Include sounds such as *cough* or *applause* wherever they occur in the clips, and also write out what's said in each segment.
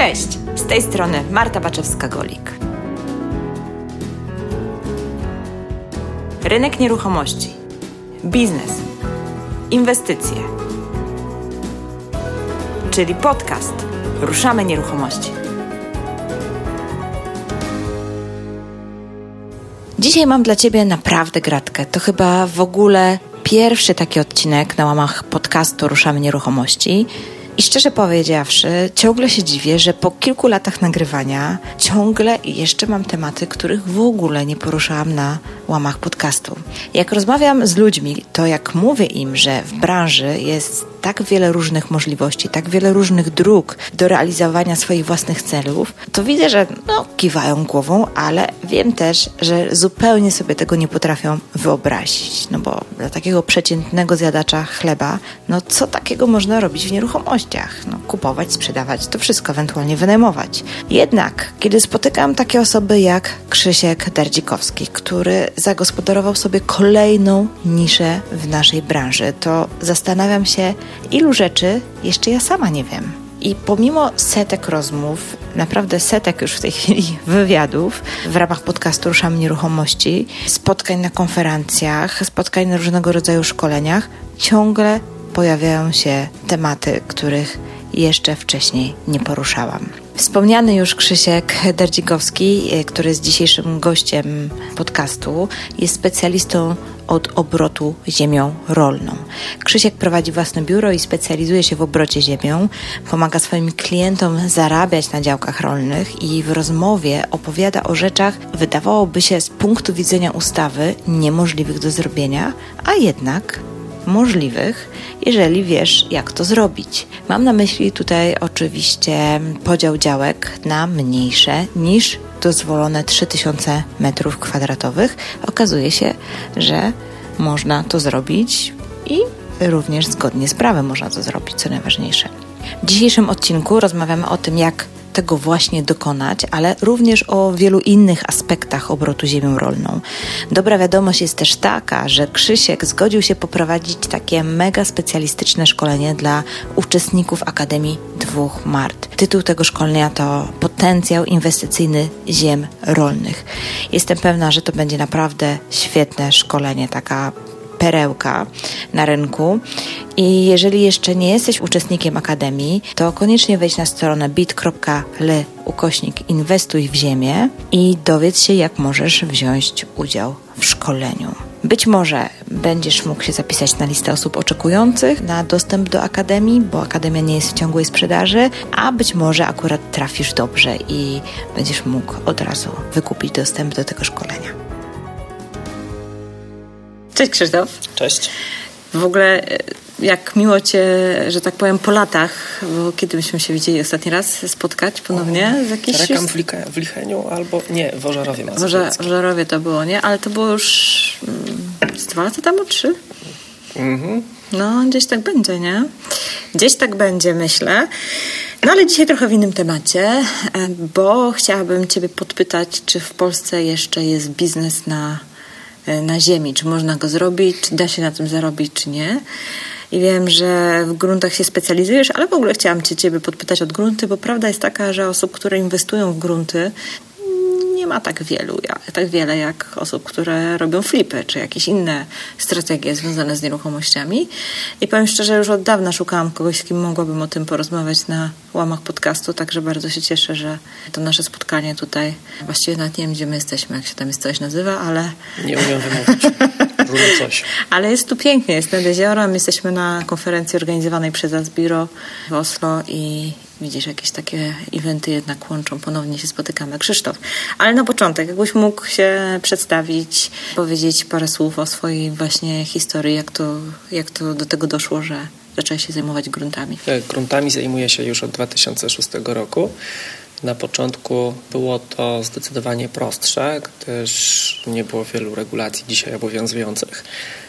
Cześć, z tej strony Marta Baczewska-Golik. Rynek nieruchomości, biznes, inwestycje, czyli podcast Ruszamy Nieruchomości. Dzisiaj mam dla Ciebie naprawdę gratkę. To chyba w ogóle pierwszy taki odcinek na łamach podcastu Ruszamy Nieruchomości. I szczerze powiedziawszy, ciągle się dziwię, że po kilku latach nagrywania ciągle jeszcze mam tematy, których w ogóle nie poruszałam na łamach podcastu. Jak rozmawiam z ludźmi, to jak mówię im, że w branży jest tak wiele różnych możliwości, tak wiele różnych dróg do realizowania swoich własnych celów, to widzę, że no, kiwają głową, ale wiem też, że zupełnie sobie tego nie potrafią wyobrazić. No bo dla takiego przeciętnego zjadacza chleba, no co takiego można robić w nieruchomościach? No, kupować, sprzedawać, to wszystko ewentualnie wynajmować. Jednak, kiedy spotykam takie osoby jak Krzysiek Derdzikowski, który zagospodarował sobie kolejną niszę w naszej branży, to zastanawiam się, ilu rzeczy jeszcze ja sama nie wiem. I pomimo setek rozmów, naprawdę setek już w tej chwili *laughs* wywiadów w ramach podcastu Ruszamy Nieruchomości, spotkań na konferencjach, spotkań na różnego rodzaju szkoleniach, ciągle pojawiają się tematy, których jeszcze wcześniej nie poruszałam. Wspomniany już Krzysiek Derdzikowski, który jest dzisiejszym gościem podcastu, jest specjalistą od obrotu ziemią rolną. Krzysiek prowadzi własne biuro i specjalizuje się w obrocie ziemią. Pomaga swoim klientom zarabiać na działkach rolnych i w rozmowie opowiada o rzeczach, wydawałoby się z punktu widzenia ustawy, niemożliwych do zrobienia, a jednak możliwych, jeżeli wiesz, jak to zrobić. Mam na myśli tutaj oczywiście podział działek na mniejsze niż dozwolone 3000 metrów kwadratowych. Okazuje się, że można to zrobić i również zgodnie z prawem można to zrobić, co najważniejsze. W dzisiejszym odcinku rozmawiamy o tym, jak tego właśnie dokonać, ale również o wielu innych aspektach obrotu ziemią rolną. Dobra wiadomość jest też taka, że Krzysiek zgodził się poprowadzić takie mega specjalistyczne szkolenie dla uczestników Akademii Dwóch Mart. Tytuł tego szkolenia to Potencjał inwestycyjny ziem rolnych. Jestem pewna, że to będzie naprawdę świetne szkolenie, taka perełka na rynku. I jeżeli jeszcze nie jesteś uczestnikiem Akademii, to koniecznie wejdź na stronę bit.ly ukośnik inwestuj w ziemię i dowiedz się, jak możesz wziąć udział w szkoleniu. Być może będziesz mógł się zapisać na listę osób oczekujących na dostęp do Akademii, bo Akademia nie jest w ciągłej sprzedaży, a być może akurat trafisz dobrze i będziesz mógł od razu wykupić dostęp do tego szkolenia. Cześć Krzysztof. Cześć. W ogóle e, jak miło Cię, że tak powiem, po latach, bo kiedy myśmy się widzieli ostatni raz, spotkać ponownie? Z jakiejś... Rekam w, Liche, w Licheniu albo, nie, w Ożarowie W Ożarowie to było, nie? Ale to było już mm, z dwa lata temu, trzy? Mhm. No, gdzieś tak będzie, nie? Gdzieś tak będzie, myślę. No ale dzisiaj trochę w innym temacie, e, bo chciałabym Ciebie podpytać, czy w Polsce jeszcze jest biznes na na ziemi, czy można go zrobić, czy da się na tym zarobić, czy nie. I wiem, że w gruntach się specjalizujesz, ale w ogóle chciałam Cię Ciebie podpytać od grunty, bo prawda jest taka, że osób, które inwestują w grunty, nie ma tak wielu, tak wiele jak osób, które robią flipy, czy jakieś inne strategie związane z nieruchomościami. I powiem szczerze, już od dawna szukałam kogoś, z kim mogłabym o tym porozmawiać na łamach podcastu, także bardzo się cieszę, że to nasze spotkanie tutaj, właściwie nawet nie wiem, gdzie my jesteśmy, jak się tam jest coś nazywa, ale... Nie umiem wymówić. coś. *laughs* Ale jest tu pięknie, jest nad jeziorem, jesteśmy na konferencji organizowanej przez Asbiro w Oslo i, widzisz, jakieś takie eventy jednak łączą, ponownie się spotykamy. Krzysztof, ale na początek, jakbyś mógł się przedstawić, powiedzieć parę słów o swojej właśnie historii, jak to, jak to do tego doszło, że zaczęłaś się zajmować gruntami? Tak, gruntami zajmuję się już od 2006 roku. Na początku było to zdecydowanie prostsze, gdyż nie było wielu regulacji dzisiaj obowiązujących.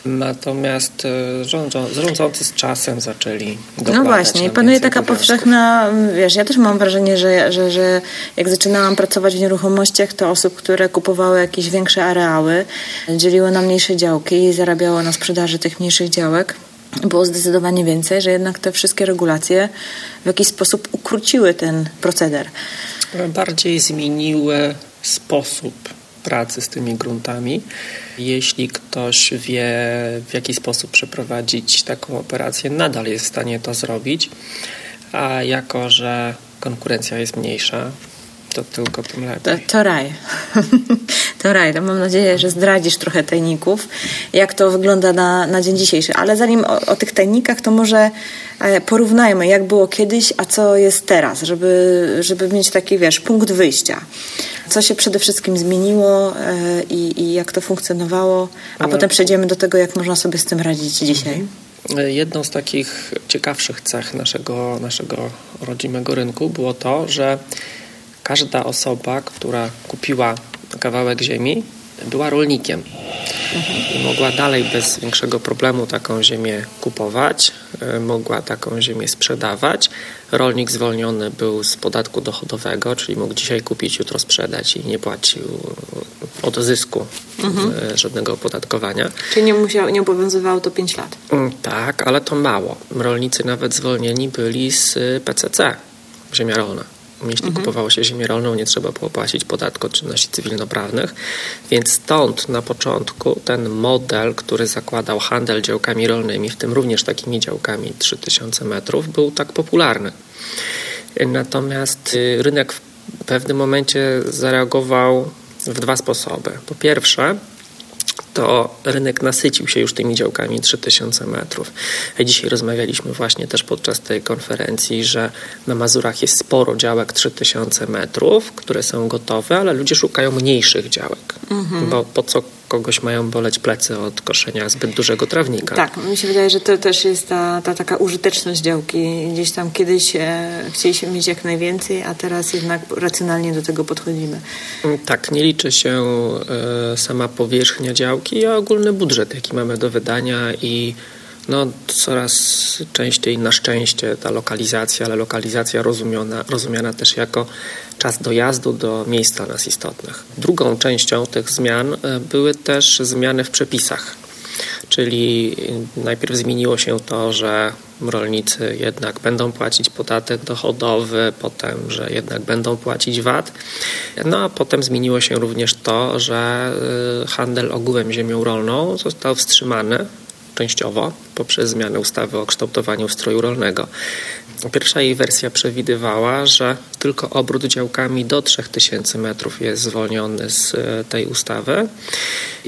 Natomiast e, rządzący z czasem zaczęli No właśnie, i panuje taka powszechna, wiesz, ja też mam wrażenie, że, że, że jak zaczynałam pracować w nieruchomościach, to osób, które kupowały jakieś większe areały, dzieliły na mniejsze działki i zarabiały na sprzedaży tych mniejszych działek było zdecydowanie więcej, że jednak te wszystkie regulacje w jakiś sposób ukróciły ten proceder. Bardziej zmieniły sposób pracy z tymi gruntami. Jeśli ktoś wie, w jaki sposób przeprowadzić taką operację, nadal jest w stanie to zrobić, a jako, że konkurencja jest mniejsza, to tylko tym lepiej. To, to raj. *laughs* to raj. To mam nadzieję, że zdradzisz trochę tajników, jak to wygląda na, na dzień dzisiejszy. Ale zanim o, o tych tajnikach, to może e, porównajmy, jak było kiedyś, a co jest teraz, żeby, żeby mieć taki, wiesz, punkt wyjścia. Co się przede wszystkim zmieniło e, i, i jak to funkcjonowało, a no. potem przejdziemy do tego, jak można sobie z tym radzić dzisiaj. Mhm. Jedną z takich ciekawszych cech naszego, naszego rodzimego rynku było to, że każda osoba, która kupiła kawałek ziemi, była rolnikiem i mogła dalej bez większego problemu taką ziemię kupować, e, mogła taką ziemię sprzedawać. Rolnik zwolniony był z podatku dochodowego, czyli mógł dzisiaj kupić, jutro sprzedać i nie płacił od zysku mhm. E, żadnego opodatkowania. Czyli nie, musiał, nie obowiązywało to 5 lat? Mm, tak, ale to mało. Rolnicy nawet zwolnieni byli z PCC, ziemia rolna. Jeśli mhm. kupowało się ziemię rolną, nie trzeba było płacić podatku od czynności cywilnoprawnych. Więc stąd na początku ten model, który zakładał handel działkami rolnymi, w tym również takimi działkami 3000 metrów, był tak popularny. Natomiast y, rynek w pewnym momencie zareagował w dwa sposoby. Po pierwsze, to rynek nasycił się już tymi działkami 3000 metrów. Dzisiaj rozmawialiśmy właśnie też podczas tej konferencji, że na Mazurach jest sporo działek 3000 metrów, które są gotowe, ale ludzie szukają mniejszych działek, mhm. bo po co kogoś mają boleć plecy od koszenia zbyt dużego trawnika. Tak, mi się wydaje, że to też jest ta, ta taka użyteczność działki. Gdzieś tam kiedyś e, chcieliśmy mieć jak najwięcej, a teraz jednak racjonalnie do tego podchodzimy. Mm, tak, nie liczy się e, sama powierzchnia działki, a ogólny budżet, jaki mamy do wydania i no, coraz częściej na szczęście ta lokalizacja, ale lokalizacja rozumiana, rozumiana też jako czas dojazdu do miejsc dla nas istotnych. Drugą częścią tych zmian e, były też zmiany w przepisach. Czyli najpierw zmieniło się to, że rolnicy jednak będą płacić podatek dochodowy, potem, że jednak będą płacić VAT. No a potem zmieniło się również to, że e, handel ogółem ziemią rolną został wstrzymany częściowo poprzez zmianę ustawy o kształtowaniu ustroju rolnego. Pierwsza jej wersja przewidywała, że tylko obrót działkami do 3000 metrów jest zwolniony z e, tej ustawy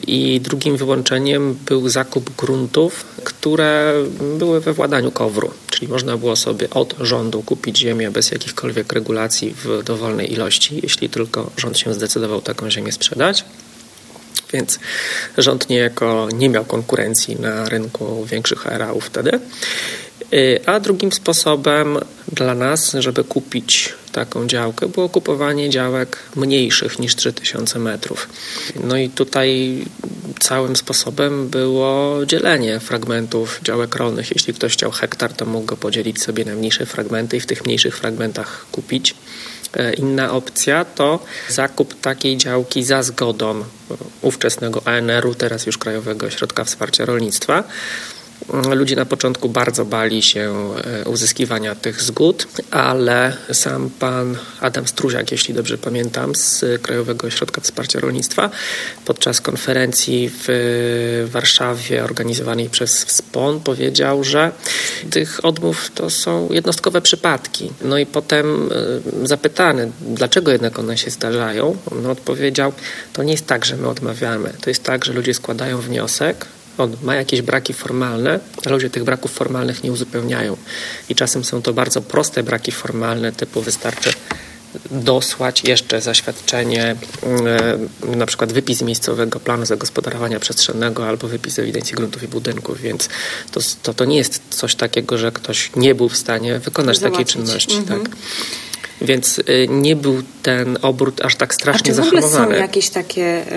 i drugim wyłączeniem był zakup gruntów, które były we władaniu KOWR-u, czyli można było sobie od rządu kupić ziemię bez jakichkolwiek regulacji w dowolnej ilości, jeśli tylko rząd się zdecydował taką ziemię sprzedać. Więc rząd niejako nie miał konkurencji na rynku większych areałów wtedy. Y, a drugim sposobem dla nas, żeby kupić taką działkę, było kupowanie działek mniejszych niż 3000 metrów. No i tutaj całym sposobem było dzielenie fragmentów działek rolnych. Jeśli ktoś chciał hektar, to mógł go podzielić sobie na mniejsze fragmenty i w tych mniejszych fragmentach kupić. E, inna opcja to zakup takiej działki za zgodą ówczesnego ANR-u, teraz już Krajowego Ośrodka Wsparcia Rolnictwa. Ludzie na początku bardzo bali się e, uzyskiwania tych zgód, ale sam pan Adam Struziak, jeśli dobrze pamiętam, z Krajowego Ośrodka Wsparcia Rolnictwa, podczas konferencji w Warszawie organizowanej przez WSPON powiedział, że tych odmów to są jednostkowe przypadki. No i potem e, zapytany, dlaczego jednak one się zdarzają, on odpowiedział, to nie jest tak, że my odmawiamy. To jest tak, że ludzie składają wniosek, on ma jakieś braki formalne, ale ludzie tych braków formalnych nie uzupełniają. I czasem są to bardzo proste braki formalne, typu wystarczy dosłać jeszcze zaświadczenie, e, na przykład wypis miejscowego planu zagospodarowania przestrzennego albo wypis ewidencji gruntów i budynków, więc to, to, to nie jest coś takiego, że ktoś nie był w stanie wykonać Załatwić. takiej czynności. Mhm. Tak. Więc y, nie był ten obrót aż tak strasznie A czy w ogóle są jakieś takie,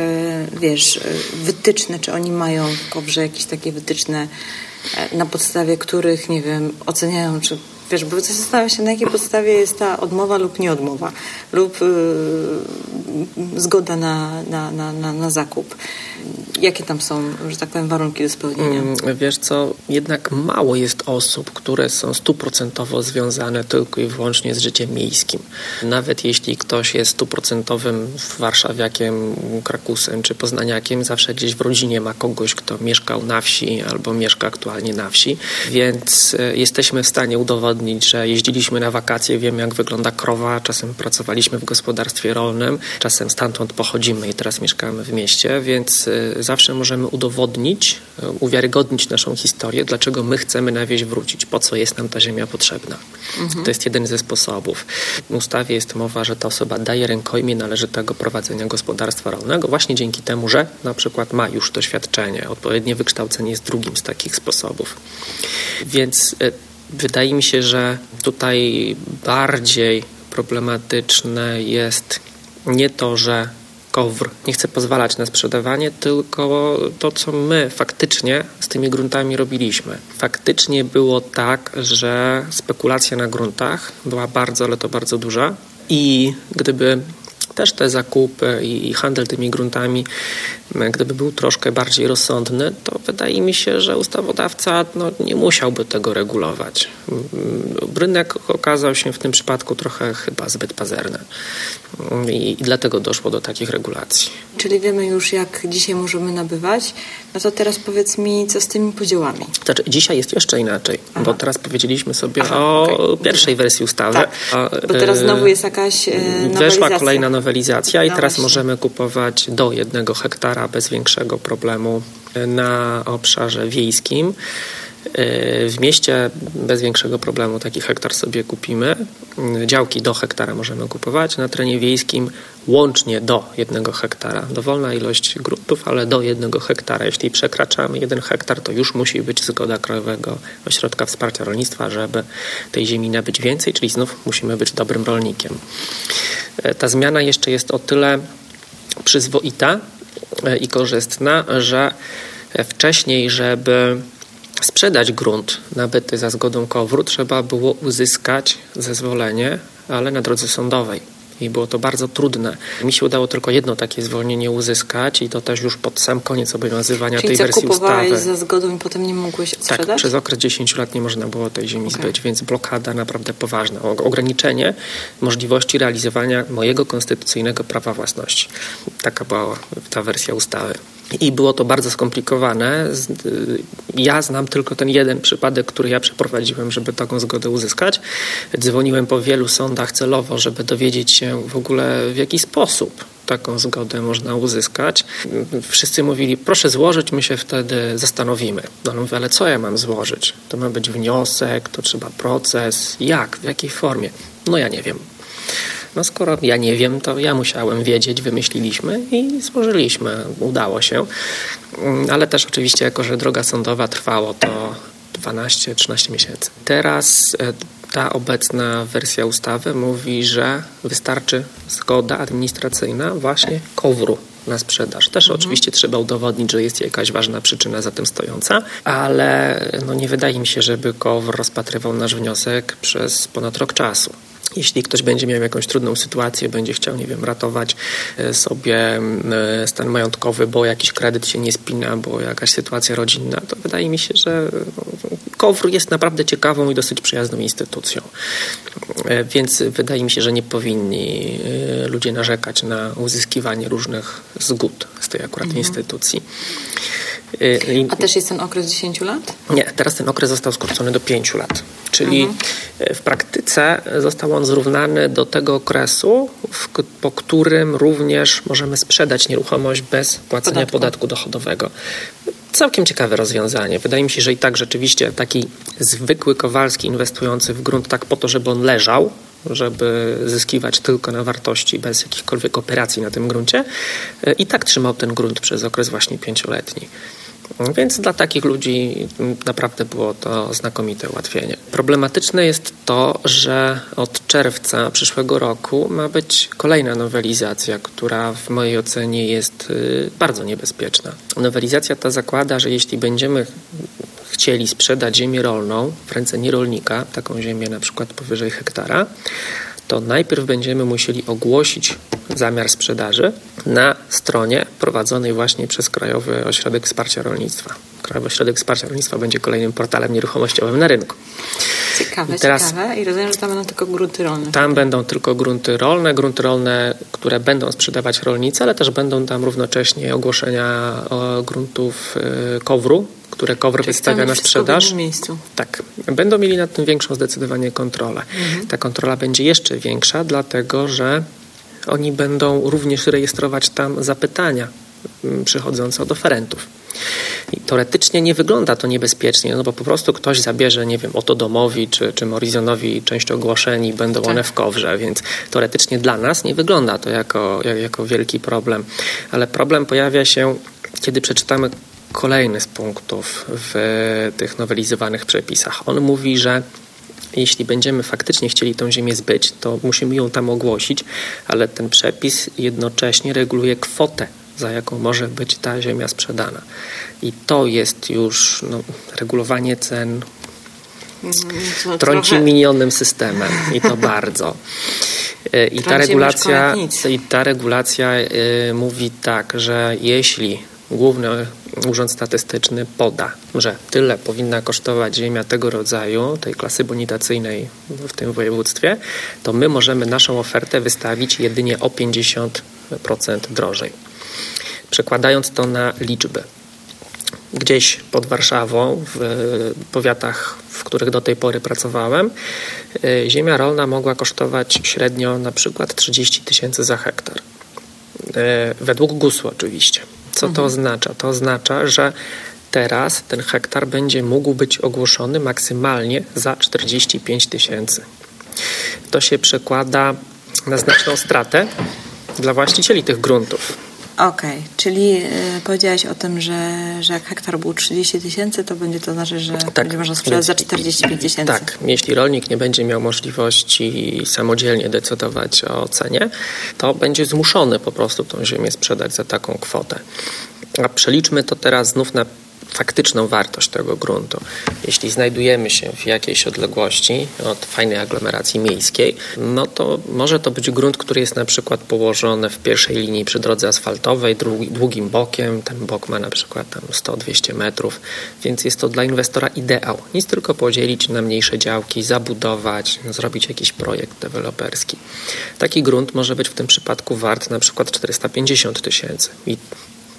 y, wiesz, y, wytyczne, czy oni mają w Kobrze jakieś takie wytyczne, na podstawie których, nie wiem, oceniają, czy Wiesz, bo zastanawiam się, na jakiej podstawie jest ta odmowa lub nieodmowa, lub yy, zgoda na, na, na, na, na zakup. jakie tam są, że tak powiem, warunki do spełnienia? Mm, wiesz co, jednak mało jest osób, które są stuprocentowo związane tylko i wyłącznie z życiem miejskim. Nawet jeśli ktoś jest stuprocentowym warszawiakiem, krakusem czy poznaniakiem, zawsze gdzieś w rodzinie ma kogoś, kto mieszkał na wsi albo mieszka aktualnie na wsi, więc e, jesteśmy w stanie udowodnić, że jeździliśmy na wakacje, wiemy jak wygląda krowa, czasem pracowaliśmy w gospodarstwie rolnym, czasem stamtąd pochodzimy i teraz mieszkamy w mieście, więc e, zawsze możemy udowodnić, e, uwiarygodnić naszą historię, dlaczego my chcemy na wieś wrócić, po co jest nam ta ziemia potrzebna. Mhm. To jest jeden ze sposobów. W ustawie jest mowa, że ta osoba daje rękojmie należytego prowadzenia gospodarstwa rolnego właśnie dzięki temu, że na przykład ma już doświadczenie. Odpowiednie wykształcenie jest drugim z takich sposobów. Więc e, wydaje mi się, że tutaj bardziej problematyczne jest nie to, że KOWR nie chce pozwalać na sprzedawanie, tylko to, co my faktycznie z tymi gruntami robiliśmy. Faktycznie było tak, że spekulacja na gruntach była bardzo, ale to bardzo duża i gdyby też te zakupy i handel tymi gruntami, gdyby był troszkę bardziej rozsądny, to wydaje mi się, że ustawodawca no, nie musiałby tego regulować. Rynek okazał się w tym przypadku trochę chyba zbyt pazerny i, i dlatego doszło do takich regulacji. Czyli wiemy już, jak dzisiaj możemy nabywać. No to teraz powiedz mi, co z tymi podziałami? Znaczy, dzisiaj jest jeszcze inaczej, Aha. bo teraz powiedzieliśmy sobie Aha, o okay. pierwszej wersji ustawy. Tak, bo teraz znowu jest jakaś e, nowelizacja. Weszła kolejna nowelizacja i no teraz możemy kupować do jednego hektara bez większego problemu na obszarze wiejskim. W mieście bez większego problemu taki hektar sobie kupimy. Działki do hektara możemy kupować. Na terenie wiejskim łącznie do jednego hektara. Dowolna ilość gruntów, ale do jednego hektara. Jeśli przekraczamy jeden hektar, to już musi być zgoda Krajowego Ośrodka Wsparcia Rolnictwa, żeby tej ziemi nabyć więcej, czyli znów musimy być dobrym rolnikiem. Ta zmiana jeszcze jest o tyle przyzwoita i korzystna, że wcześniej, żeby sprzedać grunt nabyty za zgodą KOWR-u, trzeba było uzyskać zezwolenie, ale na drodze sądowej. I było to bardzo trudne. Mi się udało tylko jedno takie zwolnienie uzyskać i to też już pod sam koniec obowiązywania Czyli tej wersji ustawy. za zgodą i potem nie mogłeś tak, sprzedać? Tak, przez okres 10 lat nie można było tej ziemi okay. zbyć, więc blokada naprawdę poważna. Ograniczenie możliwości realizowania mojego konstytucyjnego prawa własności. Taka była ta wersja ustawy. I było to bardzo skomplikowane. Ja znam tylko ten jeden przypadek, który ja przeprowadziłem, żeby taką zgodę uzyskać. Dzwoniłem po wielu sądach celowo, żeby dowiedzieć się w ogóle w jaki sposób taką zgodę można uzyskać. Wszyscy mówili, proszę złożyć, my się wtedy zastanowimy. No mówię, ale co ja mam złożyć? To ma być wniosek, to trzeba proces. Jak? W jakiej formie? No ja nie wiem. No skoro ja nie wiem, to ja musiałem wiedzieć, wymyśliliśmy i złożyliśmy. Udało się. Mm, ale też oczywiście, jako że droga sądowa trwało to 12-13 miesięcy. Teraz e, ta obecna wersja ustawy mówi, że wystarczy zgoda administracyjna właśnie kowru na sprzedaż. Też mhm. oczywiście trzeba udowodnić, że jest jakaś ważna przyczyna za tym stojąca, ale no nie wydaje mi się, żeby KOWR rozpatrywał nasz wniosek przez ponad rok czasu. Jeśli ktoś będzie miał jakąś trudną sytuację, będzie chciał, nie wiem, ratować e, sobie e, stan majątkowy, bo jakiś kredyt się nie spina, bo jakaś sytuacja rodzinna, to wydaje mi się, że KOWR jest naprawdę ciekawą i dosyć przyjazną instytucją. E, więc wydaje mi się, że nie powinni ludzie narzekać na uzyskiwanie różnych zgód z tej akurat mhm. instytucji. A też jest ten okres 10 lat? Nie, teraz ten okres został skrócony do 5 lat. Czyli mhm. w praktyce został on zrównany do tego okresu, w, po którym również możemy sprzedać nieruchomość bez płacenia podatku, podatku dochodowego. Całkiem ciekawe rozwiązanie. Wydaje mi się, że i tak rzeczywiście taki zwykły Kowalski inwestujący w grunt tak po to, żeby on leżał, żeby zyskiwać tylko na wartości bez jakichkolwiek operacji na tym gruncie i tak trzymał ten grunt przez okres właśnie pięcioletni. Więc dla takich ludzi naprawdę było to znakomite ułatwienie. Problematyczne jest to, że od czerwca przyszłego roku ma być kolejna nowelizacja, która w mojej ocenie jest y, bardzo niebezpieczna. Nowelizacja ta zakłada, że jeśli będziemy chcieli sprzedać ziemię rolną w ręce nierolnika, taką ziemię na przykład powyżej hektara, to najpierw będziemy musieli ogłosić zamiar sprzedaży na stronie prowadzonej właśnie przez Krajowy Ośrodek Wsparcia Rolnictwa. Krajowy Ośrodek Wsparcia Rolnictwa będzie kolejnym portalem nieruchomościowym na rynku. Ciekawe, teraz, ciekawe. I rozumiem, że tam będą tylko grunty rolne. Tam będą tylko grunty rolne, grunty rolne, które będą sprzedawać rolnicy, ale też będą tam równocześnie ogłoszenia gruntów y, kowru, które Czyli wystawia na sprzedaż. W miejscu. Tak. Będą mieli nad tym większą zdecydowanie kontrolę. Mhm. Ta kontrola będzie jeszcze większa, dlatego że oni będą również rejestrować tam zapytania mm, przychodzące od oferentów. I teoretycznie nie wygląda to niebezpiecznie, no bo po prostu ktoś zabierze, nie wiem, oto domowi czy, czy Morizonowi część ogłoszeń i będą tak. one w kowrze, więc teoretycznie dla nas nie wygląda to jako, jako wielki problem. Ale problem pojawia się, kiedy przeczytamy kolejny z punktów w tych nowelizowanych przepisach. On mówi, że jeśli będziemy faktycznie chcieli tą ziemię zbyć, to musimy ją tam ogłosić, ale ten przepis jednocześnie reguluje kwotę, za jaką może być ta ziemia sprzedana. I to jest już no, regulowanie cen no, trąci trochę... minionym systemem i to *laughs* bardzo. E, I ta regulacja, i ta regulacja mówi tak, że jeśli Główny Urząd Statystyczny poda, że tyle powinna kosztować ziemia tego rodzaju, tej klasy bonitacyjnej w tym województwie, to my możemy naszą ofertę wystawić jedynie o 50% drożej. Przekładając to na liczby. Gdzieś pod Warszawą, w powiatach, w których do tej pory pracowałem, y, ziemia rolna mogła kosztować średnio na przykład 30 tysięcy za hektar. Y, według GUS-u oczywiście. Co to oznacza? To oznacza, że teraz ten hektar będzie mógł być ogłoszony maksymalnie za 45 tysięcy. To się przekłada na znaczną stratę dla właścicieli tych gruntów. Okej, okay, czyli y, powiedziałaś o tym, że, że jak hektar był 30 tysięcy, to będzie to znaczyć, że tak, będzie można sprzedać za 45 tysięcy. Tak, jeśli rolnik nie będzie miał możliwości samodzielnie decydować o cenie, to będzie zmuszony po prostu tą ziemię sprzedać za taką kwotę. A przeliczmy to teraz znów na faktyczną wartość tego gruntu. Jeśli znajdujemy się w jakiejś odległości od fajnej aglomeracji miejskiej, no to może to być grunt, który jest na przykład położony w pierwszej linii przy drodze asfaltowej, długim bokiem. Ten bok ma na przykład tam 100-200 metrów, więc jest to dla inwestora ideał. Nic tylko podzielić na mniejsze działki, zabudować, zrobić jakiś projekt deweloperski. Taki grunt może być w tym przypadku wart na przykład 450 tysięcy i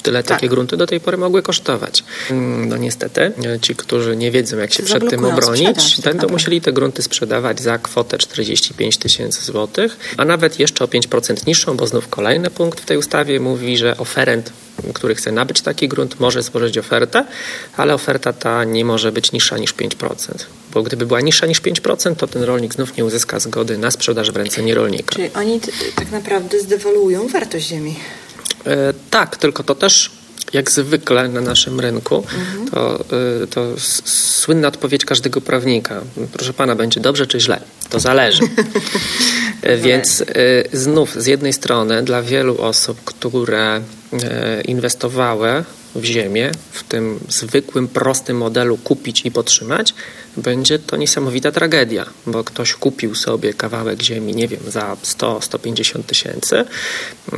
Tyle tak. takie grunty do tej pory mogły kosztować. Mm, no niestety, ci, którzy nie wiedzą, jak się przed tym obronić, tak będą musieli te grunty sprzedawać za kwotę 45 tysięcy złotych, a nawet jeszcze o 5% niższą, bo znów kolejny punkt w tej ustawie mówi, że oferent który chce nabyć taki grunt, może złożyć ofertę, ale oferta ta nie może być niższa niż 5%. Bo gdyby była niższa niż 5%, to ten rolnik znów nie uzyska zgody na sprzedaż w ręce nierolnika. Czyli oni tak naprawdę zdewaluują wartość ziemi. E, tak, tylko to też jak zwykle na naszym rynku, mhm. to, e, to słynna odpowiedź każdego prawnika. Proszę pana, będzie dobrze czy źle? To zależy. *laughs* E, więc znów z jednej strony dla wielu osób, które inwestowały w ziemię, w tym zwykłym, prostym modelu kupić i podtrzymać, będzie to niesamowita tragedia, bo ktoś kupił sobie kawałek ziemi, nie wiem, za 100-150 tysięcy.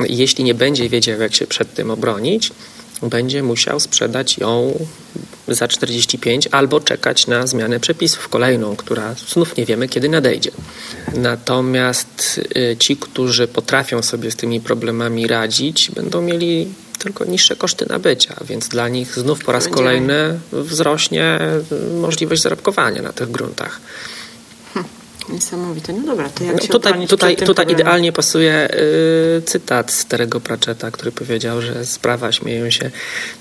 Jeśli nie będzie wiedział, jak się przed tym obronić, będzie musiał sprzedać ją za 45 albo czekać na zmianę przepisów kolejną, która znów nie wiemy, kiedy nadejdzie. Natomiast y, ci, którzy potrafią sobie z tymi problemami radzić, będą mieli tylko niższe koszty nabycia, więc dla nich znów po raz kolejny wzrośnie możliwość zarobkowania na tych gruntach. Niesamowite. No dobra, to jak no, się Tutaj, tutaj, tutaj idealnie pasuje y, cytat Starego Pratchetta, który powiedział, że z prawa śmieją się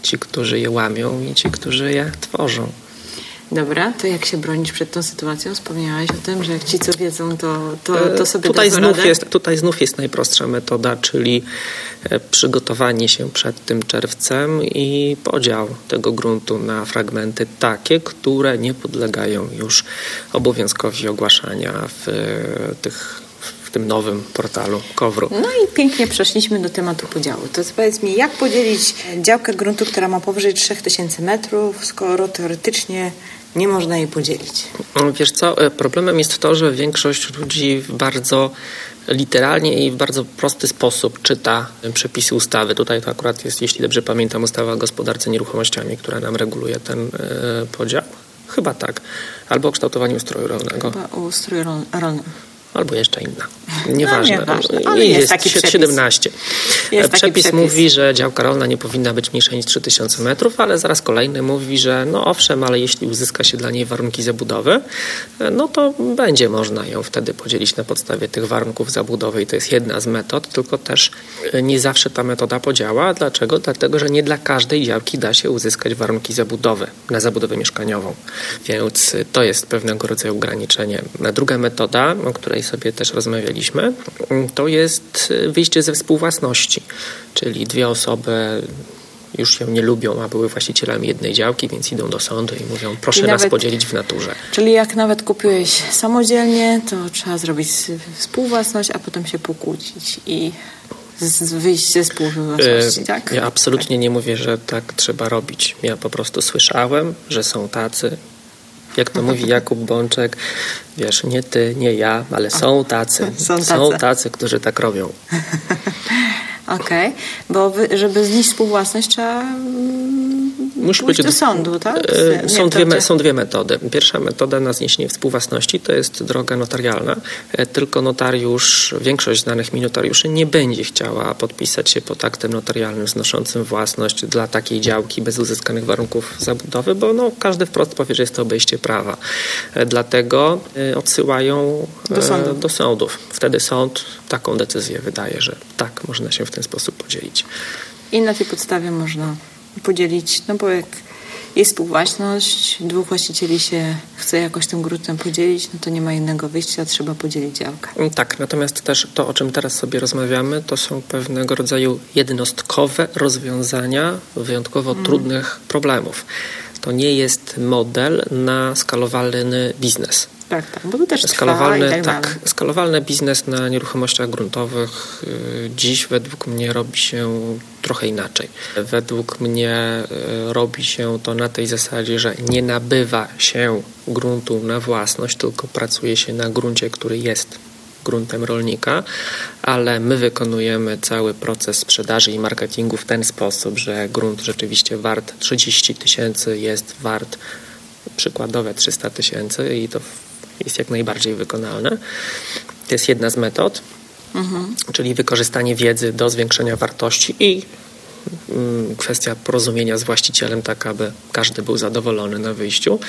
ci, którzy je łamią i ci, którzy je tworzą. Dobra, to jak się bronić przed tą sytuacją? Wspomniałaś o tym, że jak ci co wiedzą, to, to, to sobie tutaj znów, jest, tutaj znów jest najprostsza metoda, czyli e, przygotowanie się przed tym czerwcem i podział tego gruntu na fragmenty takie, które nie podlegają już obowiązkowi ogłaszania w e, tych w tym nowym portalu Kowru. No i pięknie przeszliśmy do tematu podziału. To powiedz mi, jak podzielić działkę gruntu, która ma powyżej 3000 metrów, skoro teoretycznie nie można jej podzielić? Wiesz co, problemem jest to, że większość ludzi bardzo literalnie i w bardzo prosty sposób czyta przepisy ustawy. Tutaj to akurat jest, jeśli dobrze pamiętam, ustawa o gospodarce nieruchomościami, która nam reguluje ten e, podział. Chyba tak. Albo o kształtowaniu ustroju rolnego. Chyba o ustroju rolnym albo jeszcze inna. Nieważne. No, nieważne. Ale jest, jest taki 17. Jest przepis, przepis mówi, że działka rolna nie powinna być mniejsza niż 3000 metrów, ale zaraz kolejny mówi, że no owszem, ale jeśli uzyska się dla niej warunki zabudowy, no to będzie można ją wtedy podzielić na podstawie tych warunków zabudowy i to jest jedna z metod, tylko też nie zawsze ta metoda podziała. Dlaczego? Dlatego, że nie dla każdej działki da się uzyskać warunki zabudowy na zabudowę mieszkaniową. Więc to jest pewnego rodzaju ograniczenie. Druga metoda, o której której sobie też rozmawialiśmy, to jest wyjście ze współwłasności, czyli dwie osoby już się nie lubią, a były właścicielami jednej działki, więc idą do sądu i mówią, proszę nas podzielić w naturze. Czyli jak nawet kupiłeś samodzielnie, to trzeba zrobić współwłasność, a potem się pokłócić i wyjść ze współwłasności, tak? Ja absolutnie nie mówię, że tak trzeba robić. Ja po prostu słyszałem, że są tacy, jak to mówi Jakub Bączek, wiesz, nie ty, nie ja, ale są tacy. Są tacy, są tacy którzy tak robią. *laughs* Okej, okay. bo żeby znieść współwłasność trzeba mm, Musi być do sądu, tak? E, są dwie, są dwie metody. Pierwsza metoda na zniesienie współwłasności to jest droga notarialna, e, tylko notariusz, większość znanych mi notariuszy nie będzie chciała podpisać się pod aktem notarialnym znoszącym własność dla takiej działki bez uzyskanych warunków zabudowy, bo no, każdy wprost powie, że jest to obejście prawa. E, dlatego odsyłają do, sądu. do sądów. Wtedy sąd taką decyzję wydaje, że tak, można się w ten sposób podzielić. I na tej podstawie można podzielić, no bo jak jest współwłaśność, dwóch właścicieli się chce jakoś tym gruntem podzielić, no to nie ma innego wyjścia, trzeba podzielić działkę. Tak, natomiast też to, o czym teraz sobie rozmawiamy, to są pewnego rodzaju jednostkowe rozwiązania wyjątkowo mm. trudnych problemów. To nie jest model na skalowalny biznes. Tak, tak, bo to też skalowalny, tak, tak skalowalny biznes na nieruchomościach gruntowych y, dziś według mnie robi się trochę inaczej. Według mnie y, robi się to na tej zasadzie, że nie nabywa się gruntu na własność, tylko pracuje się na gruncie, który jest gruntem rolnika, ale my wykonujemy cały proces sprzedaży i marketingu w ten sposób, że grunt rzeczywiście wart 30 tysięcy jest wart przykładowe 300 tysięcy i to jest jak najbardziej wykonalne. To jest jedna z metod, mhm. czyli wykorzystanie wiedzy do zwiększenia wartości i mm, kwestia porozumienia z właścicielem, tak aby każdy był zadowolony na wyjściu.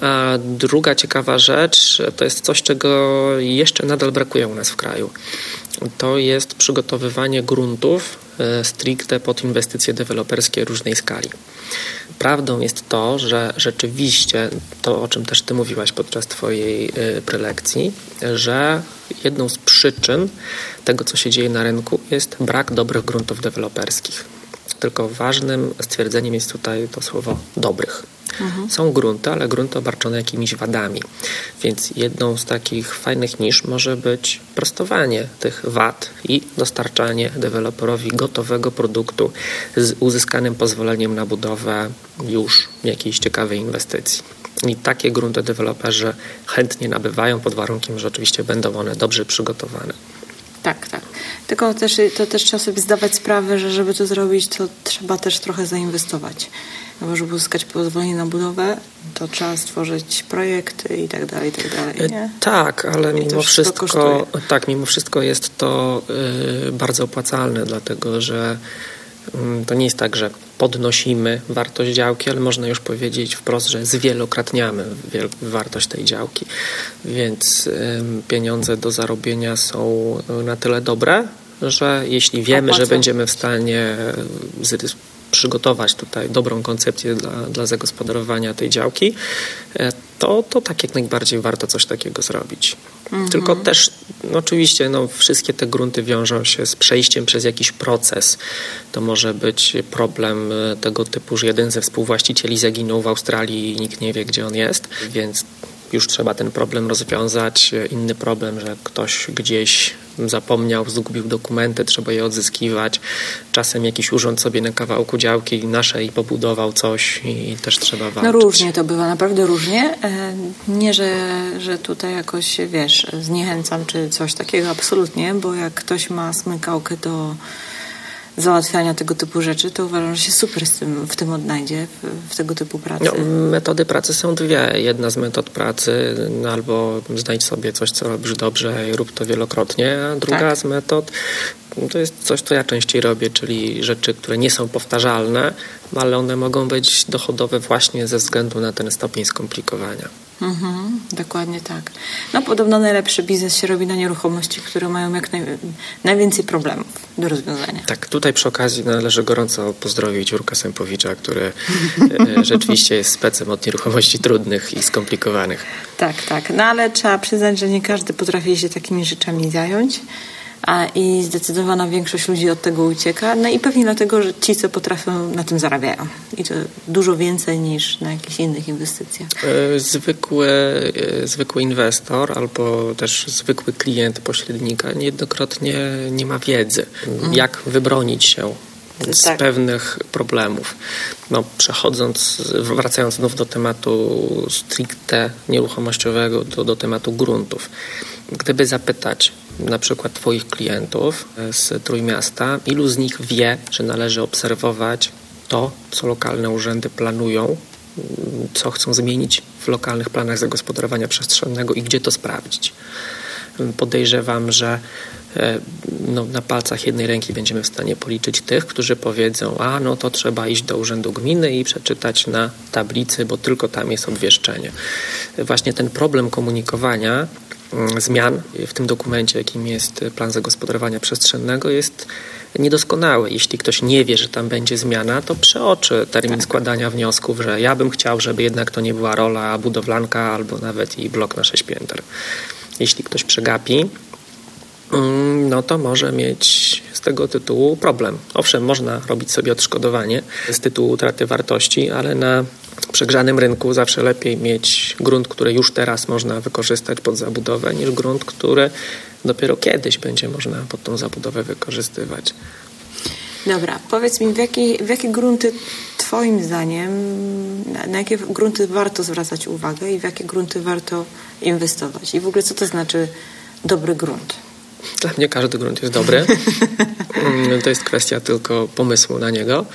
A druga ciekawa rzecz to jest coś, czego jeszcze nadal brakuje u nas w kraju. To jest przygotowywanie gruntów e, stricte pod inwestycje deweloperskie różnej skali. Prawdą jest to, że rzeczywiście to, o czym też Ty mówiłaś podczas Twojej y, prelekcji, że jedną z przyczyn tego, co się dzieje na rynku, jest brak dobrych gruntów deweloperskich. Tylko ważnym stwierdzeniem jest tutaj to słowo dobrych. Mhm. Są grunty, ale grunty obarczone jakimiś wadami. Więc jedną z takich fajnych nisz może być prostowanie tych wad i dostarczanie deweloperowi gotowego produktu z uzyskanym pozwoleniem na budowę już jakiejś ciekawej inwestycji. I takie grunty deweloperzy chętnie nabywają pod warunkiem, że oczywiście będą one dobrze przygotowane. Tak, tak. Tylko też, to też trzeba sobie zdawać sprawę, że żeby to zrobić, to trzeba też trochę zainwestować. No bo żeby uzyskać pozwolenie na budowę, to trzeba stworzyć projekty i tak dalej, i tak dalej. Nie? Tak, ale mimo wszystko, wszystko tak, mimo wszystko jest to y, bardzo opłacalne, dlatego że to nie jest tak, że podnosimy wartość działki, ale można już powiedzieć wprost, że zwielokrotniamy wartość tej działki. Więc pieniądze do zarobienia są na tyle dobre, że jeśli wiemy, że będziemy w stanie przygotować tutaj dobrą koncepcję dla, dla zagospodarowania tej działki, e, to, to tak jak najbardziej warto coś takiego zrobić. Mhm. Tylko też no oczywiście no, wszystkie te grunty wiążą się z przejściem przez jakiś proces. To może być problem e, tego typu, że jeden ze współwłaścicieli zaginął w Australii i nikt nie wie, gdzie on jest, więc już trzeba ten problem rozwiązać. Inny problem, że ktoś gdzieś zapomniał, zgubił dokumenty, trzeba je odzyskiwać. Czasem jakiś urząd sobie na kawałku działki naszej pobudował coś i też trzeba walczyć. No różnie to bywa, naprawdę różnie. E, nie, że, że tutaj jakoś, wiesz, zniechęcam czy coś takiego, absolutnie, bo jak ktoś ma smykałkę do załatwiania tego typu rzeczy, to uważam, że się super z tym, w tym odnajdzie, w, w tego typu pracy. No, metody pracy są dwie. Jedna z metod pracy no, albo znajdź sobie coś, co robisz dobrze i rób to wielokrotnie, a druga tak. z metod to jest coś, co ja częściej robię, czyli rzeczy, które nie są powtarzalne, ale one mogą być dochodowe właśnie ze względu na ten stopień skomplikowania. Mhm, dokładnie tak. No podobno najlepszy biznes się robi na nieruchomości, które mają jak naj, najwięcej problemów do rozwiązania. Tak, tutaj przy okazji należy gorąco pozdrowić Jurka Sempowicza, który e, rzeczywiście jest specem od nieruchomości trudnych i skomplikowanych. Tak, tak. No ale trzeba przyznać, że nie każdy potrafi się takimi rzeczami zająć a, i zdecydowana większość ludzi od tego ucieka. No i pewnie dlatego, że ci, co potrafią, na tym zarabiają. I to dużo więcej niż na jakichś innych inwestycjach. E, zwykły, e, zwykły inwestor albo też zwykły klient pośrednika niejednokrotnie nie ma wiedzy, mhm. jak wybronić się z tak. pewnych problemów. No, przechodząc, wracając znów do tematu stricte nieruchomościowego, do, do tematu gruntów. Gdyby zapytać na przykład Twoich klientów z Trójmiasta, ilu z nich wie, że należy obserwować to, co lokalne urzędy planują, co chcą zmienić w lokalnych planach zagospodarowania przestrzennego i gdzie to sprawdzić. Podejrzewam, że e, no, na palcach jednej ręki będziemy w stanie policzyć tych, którzy powiedzą, a no to trzeba iść do urzędu gminy i przeczytać na tablicy, bo tylko tam jest obwieszczenie. Właśnie ten problem komunikowania Mm, zmian w tym dokumencie, jakim jest plan zagospodarowania przestrzennego, jest niedoskonały. Jeśli ktoś nie wie, że tam będzie zmiana, to przeoczy termin tak. składania wniosków, że ja bym chciał, żeby jednak to nie była rola budowlanka albo nawet i blok na sześć pięter. Jeśli ktoś przegapi, mm, no to może mieć z tego tytułu problem. Owszem, można robić sobie odszkodowanie z tytułu utraty wartości, ale na przegrzanym rynku zawsze lepiej mieć grunt, który już teraz można wykorzystać pod zabudowę, niż grunt, który dopiero kiedyś będzie można pod tą zabudowę wykorzystywać. Dobra, powiedz mi, w jakie, w jakie grunty Twoim zdaniem, na, na, jakie grunty warto zwracać uwagę i w jakie grunty warto inwestować? I w ogóle co to znaczy dobry grunt? Dla mnie każdy grunt jest dobry. *laughs* Mm, to jest kwestia tylko pomysłu na niego.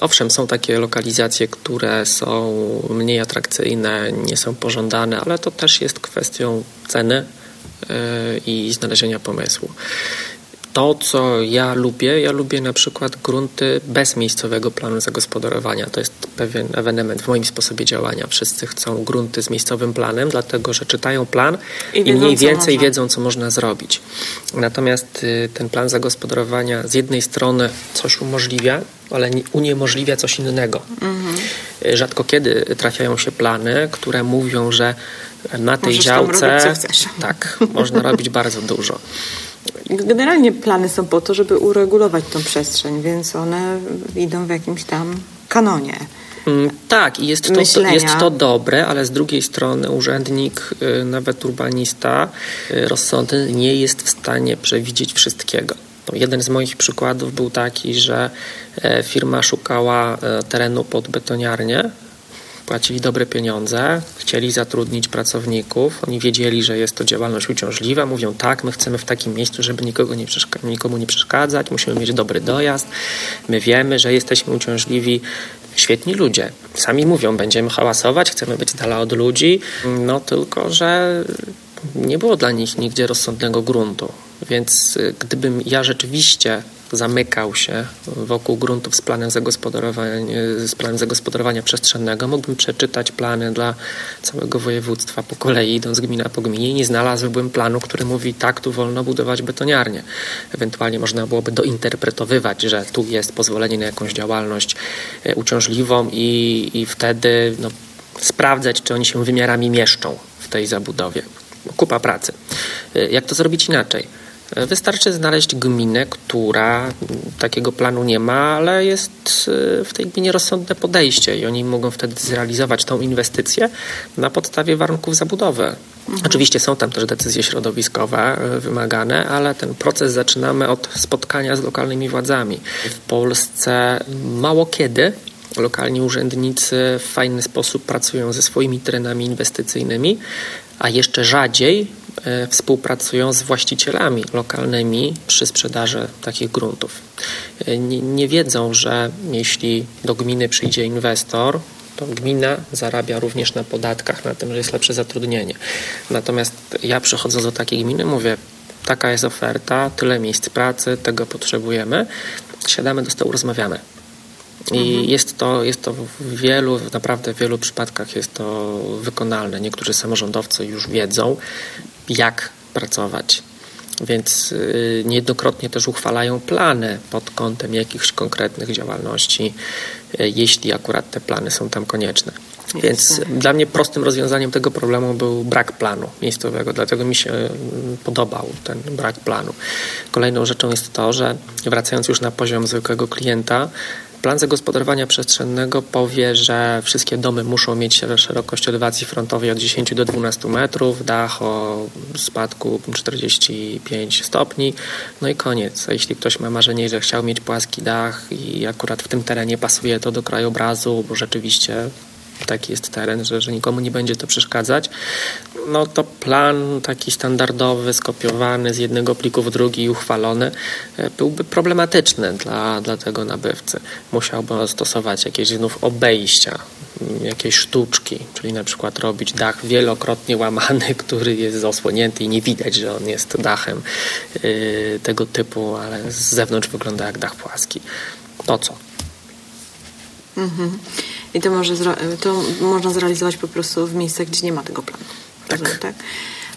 Owszem, są takie lokalizacje, które są mniej atrakcyjne, nie są pożądane, ale to też jest kwestią ceny y, i znalezienia pomysłu to, co ja lubię, ja lubię na przykład grunty bez miejscowego planu zagospodarowania. To jest pewien ewenement w moim sposobie działania. Wszyscy chcą grunty z miejscowym planem, dlatego że czytają plan i, i mniej więcej można. wiedzą, co można zrobić. Natomiast y, ten plan zagospodarowania z jednej strony coś umożliwia, ale uniemożliwia coś innego. Mhm. Rzadko kiedy trafiają się plany, które mówią, że na tej Możesz działce tak, można robić bardzo dużo. Generalnie plany są po to, żeby uregulować tą przestrzeń, więc one idą w jakimś tam kanonie. Mm, tak, i jest to, jest to dobre, ale z drugiej strony urzędnik, y, nawet urbanista y, rozsądny nie jest w stanie przewidzieć wszystkiego. No, jeden z moich przykładów był taki, że e, firma szukała e, terenu pod betoniarnię płacili dobre pieniądze, chcieli zatrudnić pracowników, oni wiedzieli, że jest to działalność uciążliwa, mówią tak, my chcemy w takim miejscu, żeby nikogo nie nikomu nie przeszkadzać, musimy mieć dobry dojazd, my wiemy, że jesteśmy uciążliwi, świetni ludzie. Sami mówią, będziemy hałasować, chcemy być dala od ludzi, no tylko, że nie było dla nich nigdzie rozsądnego gruntu. Więc y, gdybym ja rzeczywiście zamykał się wokół gruntów z planem zagospodarowania, z planem zagospodarowania przestrzennego, mógłbym przeczytać plany dla całego województwa po kolei, idąc gmina po gminie i nie znalazłbym planu, który mówi tak, tu wolno budować betoniarnię. Ewentualnie można byłoby dointerpretowywać, że tu jest pozwolenie na jakąś działalność e, uciążliwą i, i wtedy no, sprawdzać, czy oni się wymiarami mieszczą w tej zabudowie. Kupa pracy. E, jak to zrobić inaczej? Wystarczy znaleźć gminę, która takiego planu nie ma, ale jest y, w tej gminie rozsądne podejście i oni mogą wtedy zrealizować tą inwestycję na podstawie warunków zabudowy. Mhm. Oczywiście są tam też decyzje środowiskowe y, wymagane, ale ten proces zaczynamy od spotkania z lokalnymi władzami. W Polsce mało kiedy lokalni urzędnicy w fajny sposób pracują ze swoimi terenami inwestycyjnymi, a jeszcze rzadziej e, współpracują z właścicielami lokalnymi przy sprzedaży takich gruntów. E, nie, nie wiedzą, że jeśli do gminy przyjdzie inwestor, to gmina zarabia również na podatkach, na tym, że jest lepsze zatrudnienie. Natomiast ja przychodząc do takiej gminy mówię, taka jest oferta, tyle miejsc pracy, tego potrzebujemy, siadamy do stołu, rozmawiamy. I mhm. jest, to, jest to w wielu, naprawdę w wielu przypadkach jest to wykonalne. Niektórzy samorządowcy już wiedzą, jak pracować. Więc y, niejednokrotnie też uchwalają plany pod kątem jakichś konkretnych działalności, y, jeśli akurat te plany są tam konieczne. Więc dla mnie prostym rozwiązaniem tego problemu był brak planu miejscowego, dlatego mi się mm, podobał ten brak planu. Kolejną rzeczą jest to, że wracając już na poziom zwykłego klienta, Plan zagospodarowania przestrzennego powie, że wszystkie domy muszą mieć szerokość elewacji frontowej od 10 do 12 metrów, dach o spadku 45 stopni, no i koniec. Jeśli ktoś ma marzenie, że chciał mieć płaski dach i akurat w tym terenie pasuje to do krajobrazu, bo rzeczywiście taki jest teren, że, że nikomu nie będzie to przeszkadzać, no to plan taki standardowy, skopiowany z jednego pliku w drugi i uchwalony e, byłby problematyczny dla, dla tego nabywcy. Musiałby stosować jakieś znów obejścia, jakieś sztuczki, czyli na przykład robić dach wielokrotnie łamany, *laughs* który jest zasłonięty i nie widać, że on jest dachem yy, tego typu, ale z zewnątrz wygląda jak dach płaski. To co? Mhm. I to, może to można zrealizować po prostu w miejscach, gdzie nie ma tego planu. Tak. Rozumiem, tak?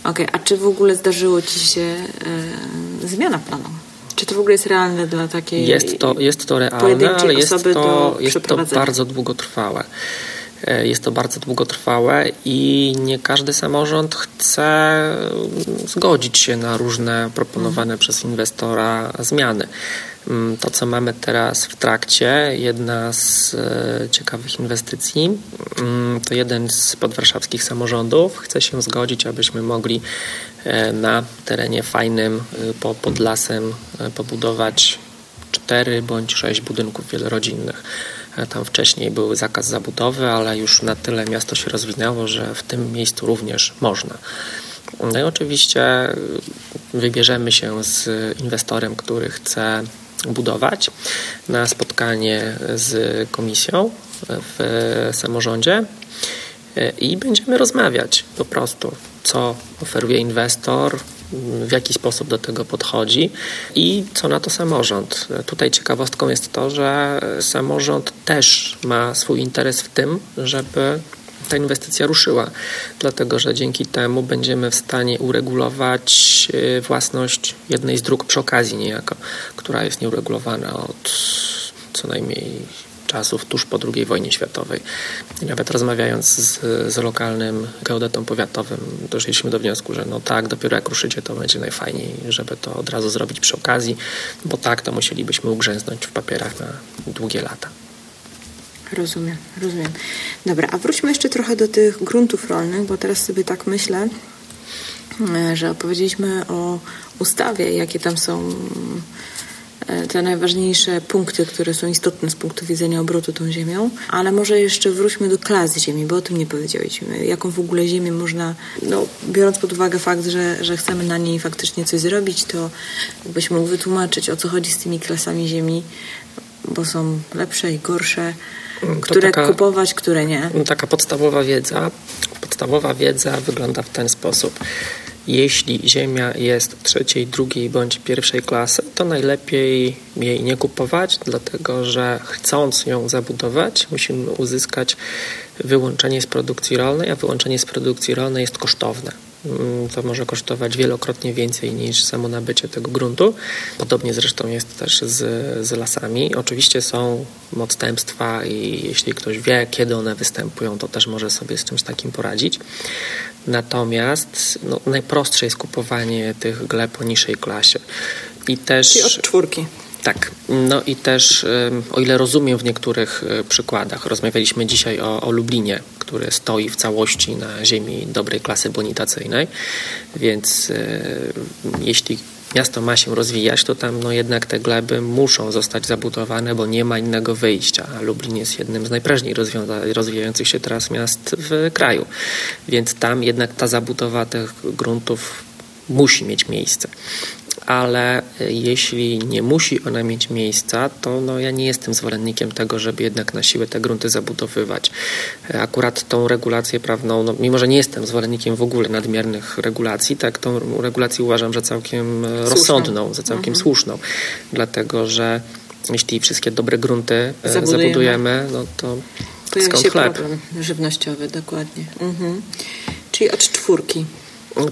Okay. a czy w ogóle zdarzyło Ci się e, zmiana planu? Czy to w ogóle jest realne dla takiej Jest to, jest to realne, ale jest to, jest to bardzo długotrwałe. E, jest to bardzo długotrwałe i nie każdy samorząd chce zgodzić się na różne proponowane mhm. przez inwestora zmiany. Mm, to, co mamy teraz w trakcie, jedna z e, ciekawych inwestycji, mm, to jeden z podwarszawskich samorządów chce się zgodzić, abyśmy mogli e, na terenie fajnym pod lasem pobudować cztery bądź sześć budynków wielorodzinnych. Tam wcześniej był zakaz zabudowy, ale już na tyle miasto się rozwinęło, że w tym miejscu również można. No i oczywiście wybierzemy się z inwestorem, który chce budować na spotkanie z komisją w samorządzie i będziemy rozmawiać po prostu, co oferuje inwestor, w jaki sposób do tego podchodzi i co na to samorząd. Tutaj ciekawostką jest to, że samorząd też ma swój interes w tym, żeby ta inwestycja ruszyła, dlatego że dzięki temu będziemy w stanie uregulować y, własność jednej z dróg przy okazji niejako, która jest nieuregulowana od co najmniej czasów tuż po II wojnie światowej. Nawet rozmawiając z, z lokalnym geodetą powiatowym, doszliśmy do wniosku, że no tak, dopiero jak ruszycie, to będzie najfajniej, żeby to od razu zrobić przy okazji, bo tak, to musielibyśmy ugrzęznąć w papierach na długie lata. Rozumiem, rozumiem. Dobra, a wróćmy jeszcze trochę do tych gruntów rolnych, bo teraz sobie tak myślę, e, że opowiedzieliśmy o ustawie, jakie tam są E, te najważniejsze punkty, które są istotne z punktu widzenia obrotu tą ziemią, ale może jeszcze wróćmy do klas ziemi, bo o tym nie powiedzieliśmy. Jaką w ogóle ziemię można, no, biorąc pod uwagę fakt, że, że chcemy na niej faktycznie coś zrobić, to jakbyś mógł wytłumaczyć, o co chodzi z tymi klasami ziemi, bo są lepsze i gorsze, które taka, kupować, które nie. Taka podstawowa wiedza. Podstawowa wiedza wygląda w ten sposób. Jeśli ziemia jest trzeciej, drugiej bądź pierwszej klasy, to najlepiej jej nie kupować, dlatego że chcąc ją zabudować, musimy uzyskać wyłączenie z produkcji rolnej, a wyłączenie z produkcji rolnej jest kosztowne. Mm, to może kosztować wielokrotnie więcej niż samo nabycie tego gruntu. Podobnie zresztą jest też z, z lasami. Oczywiście są odstępstwa i jeśli ktoś wie, kiedy one występują, to też może sobie z czymś takim poradzić. Natomiast no, najprostsze jest kupowanie tych gleb o niższej klasie. I też... Czyli od czwórki. Tak, no i też o ile rozumiem w niektórych e, przykładach, rozmawialiśmy dzisiaj o, o Lublinie, który stoi w całości na ziemi dobrej klasy bonitacyjnej, więc e, jeśli miasto ma się rozwijać, to tam no jednak te gleby muszą zostać zabudowane, bo nie ma innego wyjścia. A Lublin jest jednym z najprężniej rozwijających się teraz miast w kraju. Więc tam jednak ta zabudowa tych gruntów musi mieć miejsce ale e, jeśli nie musi ona mieć miejsca, to no ja nie jestem zwolennikiem tego, żeby jednak na siłę te grunty zabudowywać. E, akurat tą regulację prawną, no, mimo że nie jestem zwolennikiem w ogóle nadmiernych regulacji, tak tą regulację uważam, że całkiem e, rozsądną, za całkiem mhm. słuszną, dlatego że jeśli wszystkie dobre grunty zabudujemy, zabudujemy no to Pojawia skąd się chleb? problem żywnościowy, dokładnie. Mhm. Czyli od czwórki.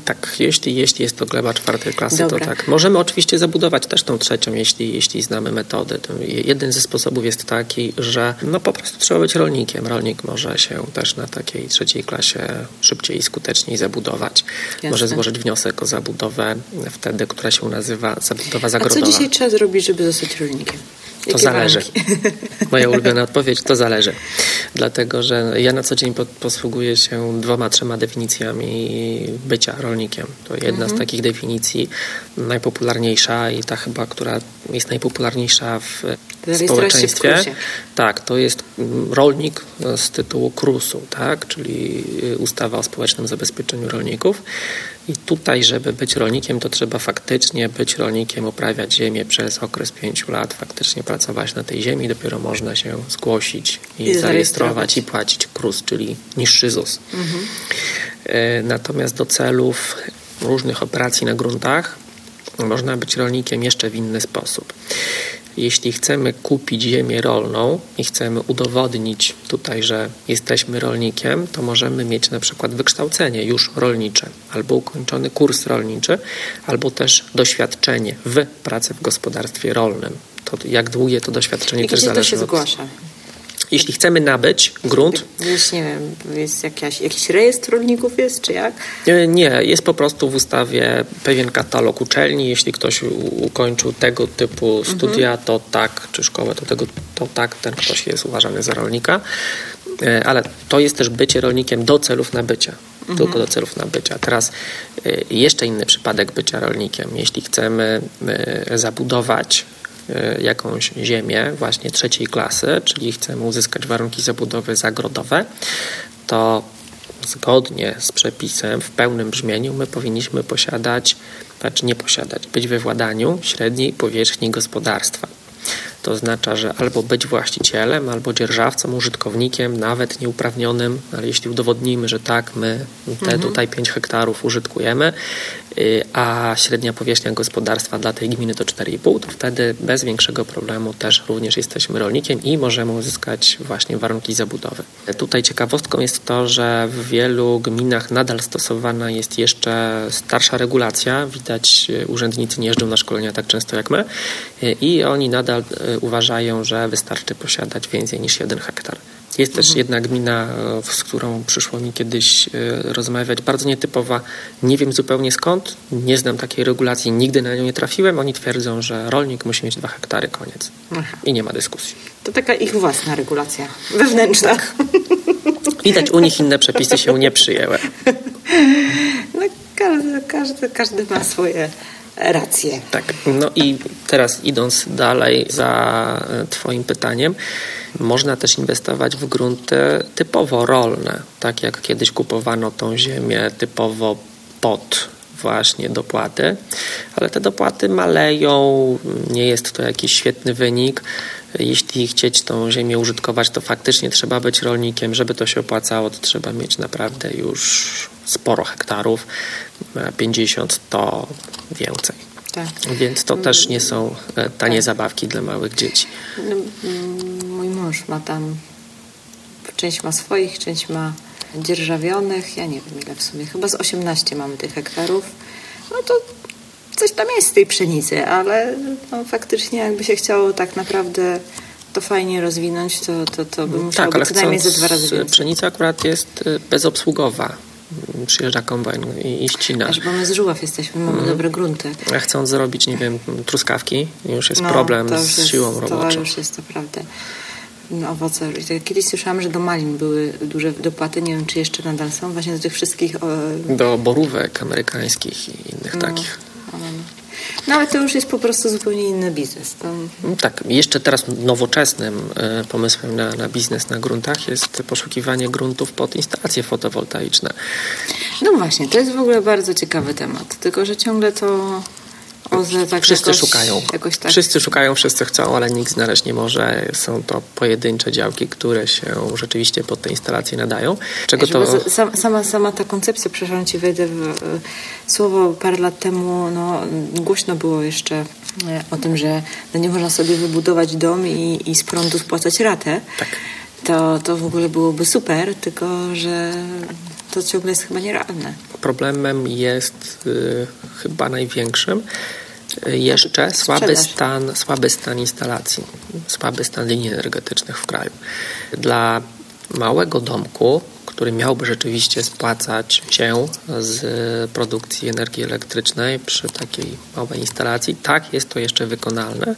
Tak, jeśli, jeśli jest to gleba czwartej klasy, Dobra. to tak. Możemy oczywiście zabudować też tą trzecią, jeśli, jeśli znamy metody. jeden ze sposobów jest taki, że no po prostu trzeba być rolnikiem. Rolnik może się też na takiej trzeciej klasie szybciej i skuteczniej zabudować. Jasne. Może złożyć wniosek o zabudowę wtedy, która się nazywa zabudowa zagrodowa. A co dzisiaj trzeba zrobić, żeby zostać rolnikiem? To zależy. *laughs* Moja ulubiona odpowiedź to zależy. Dlatego, że ja na co dzień posługuję się dwoma, trzema definicjami bycia rolnikiem. To jedna mhm. z takich definicji, najpopularniejsza i ta chyba, która jest najpopularniejsza w społeczeństwie. Tak, to jest mm, rolnik z tytułu KRUS-u, tak? czyli ustawa o społecznym zabezpieczeniu rolników. I tutaj, żeby być rolnikiem, to trzeba faktycznie być rolnikiem, uprawiać ziemię przez okres pięciu lat, faktycznie pracować na tej ziemi, dopiero można się zgłosić i, I zarejestrować i płacić KRUS, czyli niższy ZUS. Mhm. E, natomiast do celów różnych operacji na gruntach można być rolnikiem jeszcze w inny sposób jeśli chcemy kupić ziemię rolną i chcemy udowodnić tutaj, że jesteśmy rolnikiem, to możemy mieć na przykład wykształcenie już rolnicze, albo ukończony kurs rolniczy, albo też doświadczenie w pracy w gospodarstwie rolnym. To jak długie to doświadczenie I też zależy to się od... zgłasza? Jeśli chcemy nabyć grunt... Jest, nie wiem, jest jakaś, jakiś rejestr rolników jest, czy jak? Nie, jest po prostu w ustawie pewien katalog uczelni. Jeśli ktoś ukończył tego typu mhm. studia, mhm. to tak, czy szkołę, to, tego, to tak, ten ktoś jest uważany za rolnika. E, ale to jest też bycie rolnikiem do celów nabycia. Mhm. Tylko do celów nabycia. Teraz e, jeszcze inny przypadek bycia rolnikiem. Jeśli chcemy e, zabudować jakąś ziemię właśnie trzeciej klasy, czyli chcemy uzyskać warunki zabudowy zagrodowe, to zgodnie z przepisem w pełnym brzmieniu my powinniśmy posiadać, znaczy nie posiadać, być we władaniu średniej powierzchni gospodarstwa. To oznacza, że albo być właścicielem, albo dzierżawcą, użytkownikiem, nawet nieuprawnionym, ale jeśli udowodnimy, że tak, my te mhm. tutaj 5 hektarów użytkujemy, y, a średnia powierzchnia gospodarstwa dla tej gminy to 4,5, to wtedy bez większego problemu też również jesteśmy rolnikiem i możemy uzyskać właśnie warunki zabudowy. Tutaj ciekawostką jest to, że w wielu gminach nadal stosowana jest jeszcze starsza regulacja. Widać, y, urzędnicy nie jeżdżą na szkolenia tak często jak my y, i oni nadal uważają, że wystarczy posiadać więcej niż jeden hektar. Jest też mhm. jedna gmina, e, z którą przyszło mi kiedyś e, rozmawiać, bardzo nietypowa. Nie wiem zupełnie skąd, nie znam takiej regulacji, nigdy na nią nie trafiłem. Oni twierdzą, że rolnik musi mieć dwa hektary, koniec. Aha. I nie ma dyskusji. To taka ich własna regulacja wewnętrzna. Tak. Widać, u nich inne przepisy się nie przyjęły. *laughs* No, każdy, każdy, każdy ma swoje rację. Tak, no i teraz idąc dalej za e, Twoim pytaniem, można też inwestować w grunty typowo rolne, tak jak kiedyś kupowano tą ziemię typowo pod właśnie dopłaty, ale te dopłaty maleją, nie jest to jakiś świetny wynik. Jeśli chcieć tą ziemię użytkować, to faktycznie trzeba być rolnikiem. Żeby to się opłacało, to trzeba mieć naprawdę już sporo hektarów, 50 to więcej. Tak. Więc to też nie są e, tanie tak. zabawki dla małych dzieci. No, mój mąż ma tam, część ma swoich, część ma dzierżawionych. Ja nie wiem ile w sumie, chyba z 18 mamy tych hektarów. No to coś tam jest z tej pszenicy, ale no, faktycznie jakby się chciało tak naprawdę to fajnie rozwinąć, to, to, to by musiało tak, być co najmniej ze dwa razy więcej. Pszenica akurat jest bezobsługowa. Przyjeżdża kombajn i, i ścina. Aż bo my z Żuław jesteśmy, mamy mm. dobre grunty. A chcąc zrobić, nie wiem, truskawki, już jest no, problem z jest, siłą roboczą. To już jest to prawda. owoce. Kiedyś słyszałam, że do malin były duże dopłaty, nie wiem czy jeszcze nadal są, właśnie do tych wszystkich... Do borówek amerykańskich i innych no, takich. No ale to już jest po prostu zupełnie inny biznes. To... No tak, jeszcze teraz nowoczesnym e, pomysłem na, na biznes na gruntach jest poszukiwanie gruntów pod instalacje fotowoltaiczne. No właśnie, to jest w ogóle bardzo ciekawy temat, tylko że ciągle to OZE tak wszyscy jakoś, szukają. Jakoś tak. Wszyscy szukają, wszyscy chcą, ale nikt znaleźć nie może. Są to pojedyncze działki, które się rzeczywiście pod te instalacje nadają. Czego to... sama, sama ta koncepcja, przepraszam ci wejdę w słowo parę lat temu, no, głośno było jeszcze e, o tym, że no, nie można sobie wybudować dom i, i z prądu spłacać ratę. Tak. To, to w ogóle byłoby super, tylko że to ciągle jest chyba nierealne. Problemem jest y, chyba największym jeszcze słaby stan, słaby stan instalacji, słaby stan linii energetycznych w kraju. Dla małego domku, który miałby rzeczywiście spłacać się z produkcji energii elektrycznej przy takiej małej instalacji, tak jest to jeszcze wykonalne.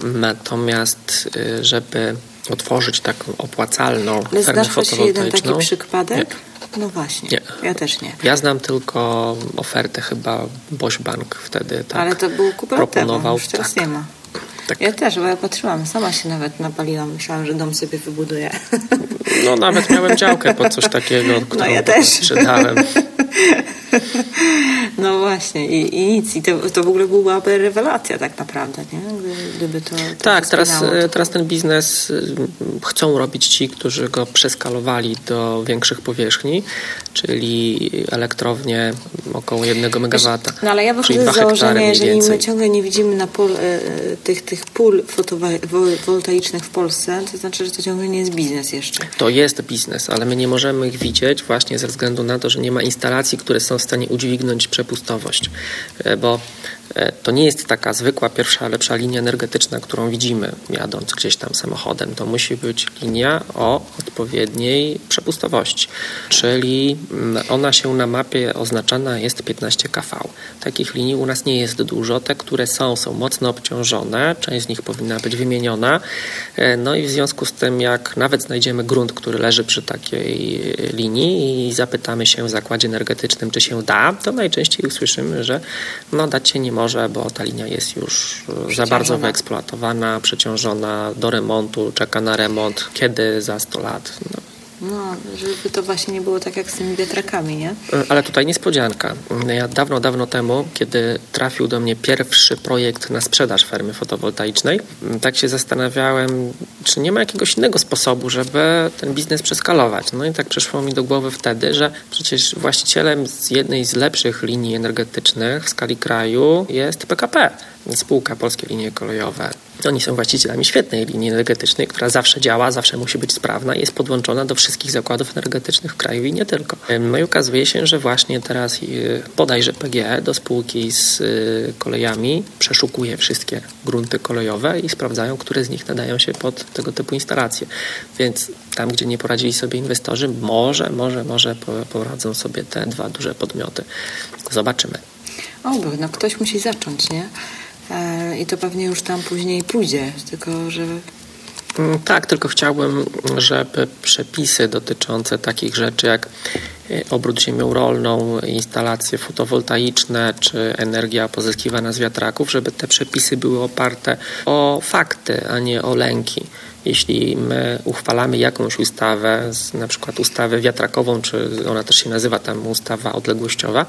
Natomiast, y, żeby otworzyć taką opłacalną Ale fermę fotowoltaiczną... jeden taki przypadek? Nie. No właśnie, nie. ja też nie. Ja znam tylko ofertę chyba Bosch Bank wtedy tak Ale to był kupę proponował. Już teraz tak. nie ma. Tak. Ja też, bo ja patrzyłam, sama się nawet napaliłam. Myślałam, że dom sobie wybuduję. No nawet miałem działkę pod coś takiego, którą no ja też. sprzedałem. *laughs* No właśnie i, i nic. I to, to w ogóle byłaby rewelacja tak naprawdę, nie? Gdyby to, to Tak, teraz, to... teraz ten biznes y, chcą robić ci, którzy go przeskalowali do większych powierzchni, czyli elektrownie około 1 MW. No ale ja wychodzę z założenia, jeżeli my ciągle nie widzimy na pol, e, e, tych, tych pól fotowoltaicznych w Polsce, to znaczy, że to ciągle nie jest biznes jeszcze. To jest biznes, ale my nie możemy ich widzieć właśnie ze względu na to, że nie ma instalacji, które są w stanie udźwignąć przepustowość, e, bo to nie jest taka zwykła pierwsza, lepsza linia energetyczna, którą widzimy jadąc gdzieś tam samochodem. To musi być linia o odpowiedniej przepustowości, czyli mm, ona się na mapie oznaczana jest 15 kV. Takich linii u nas nie jest dużo. Te, które są, są mocno obciążone, część z nich powinna być wymieniona. E, no i w związku z tym, jak nawet znajdziemy grunt, który leży przy takiej linii i zapytamy się w zakładzie energetycznym, czy się da, to najczęściej usłyszymy, że no dać się nie może, bo ta linia jest już za bardzo wyeksploatowana, przeciążona do remontu, czeka na remont, kiedy za 100 lat. No. No, żeby to właśnie nie było tak jak z tymi wiatrakami, nie? Ale tutaj niespodzianka. Ja dawno, dawno temu, kiedy trafił do mnie pierwszy projekt na sprzedaż fermy fotowoltaicznej, tak się zastanawiałem, czy nie ma jakiegoś innego sposobu, żeby ten biznes przeskalować. No i tak przyszło mi do głowy wtedy, że przecież właścicielem z jednej z lepszych linii energetycznych w skali kraju jest PKP spółka Polskie Linie Kolejowe. Oni są właścicielami świetnej linii energetycznej, która zawsze działa, zawsze musi być sprawna i jest podłączona do wszystkich zakładów energetycznych w kraju i nie tylko. No i okazuje się, że właśnie teraz y, bodajże PGE do spółki z y, kolejami przeszukuje wszystkie grunty kolejowe i sprawdzają, które z nich nadają się pod tego typu instalacje. Więc tam, gdzie nie poradzili sobie inwestorzy, może, może, może poradzą sobie te dwa duże podmioty. Zobaczymy. O, no ktoś musi zacząć, nie? E, i to pewnie już tam później pójdzie, tylko że mm, tak, tylko chciałbym, żeby przepisy dotyczące takich rzeczy jak e, obrót ziemią rolną, instalacje fotowoltaiczne czy energia pozyskiwana z wiatraków, żeby te przepisy były oparte o fakty, a nie o lęki jeśli my uchwalamy jakąś ustawę, na przykład ustawę wiatrakową, czy ona też się nazywa tam ustawa odległościowa,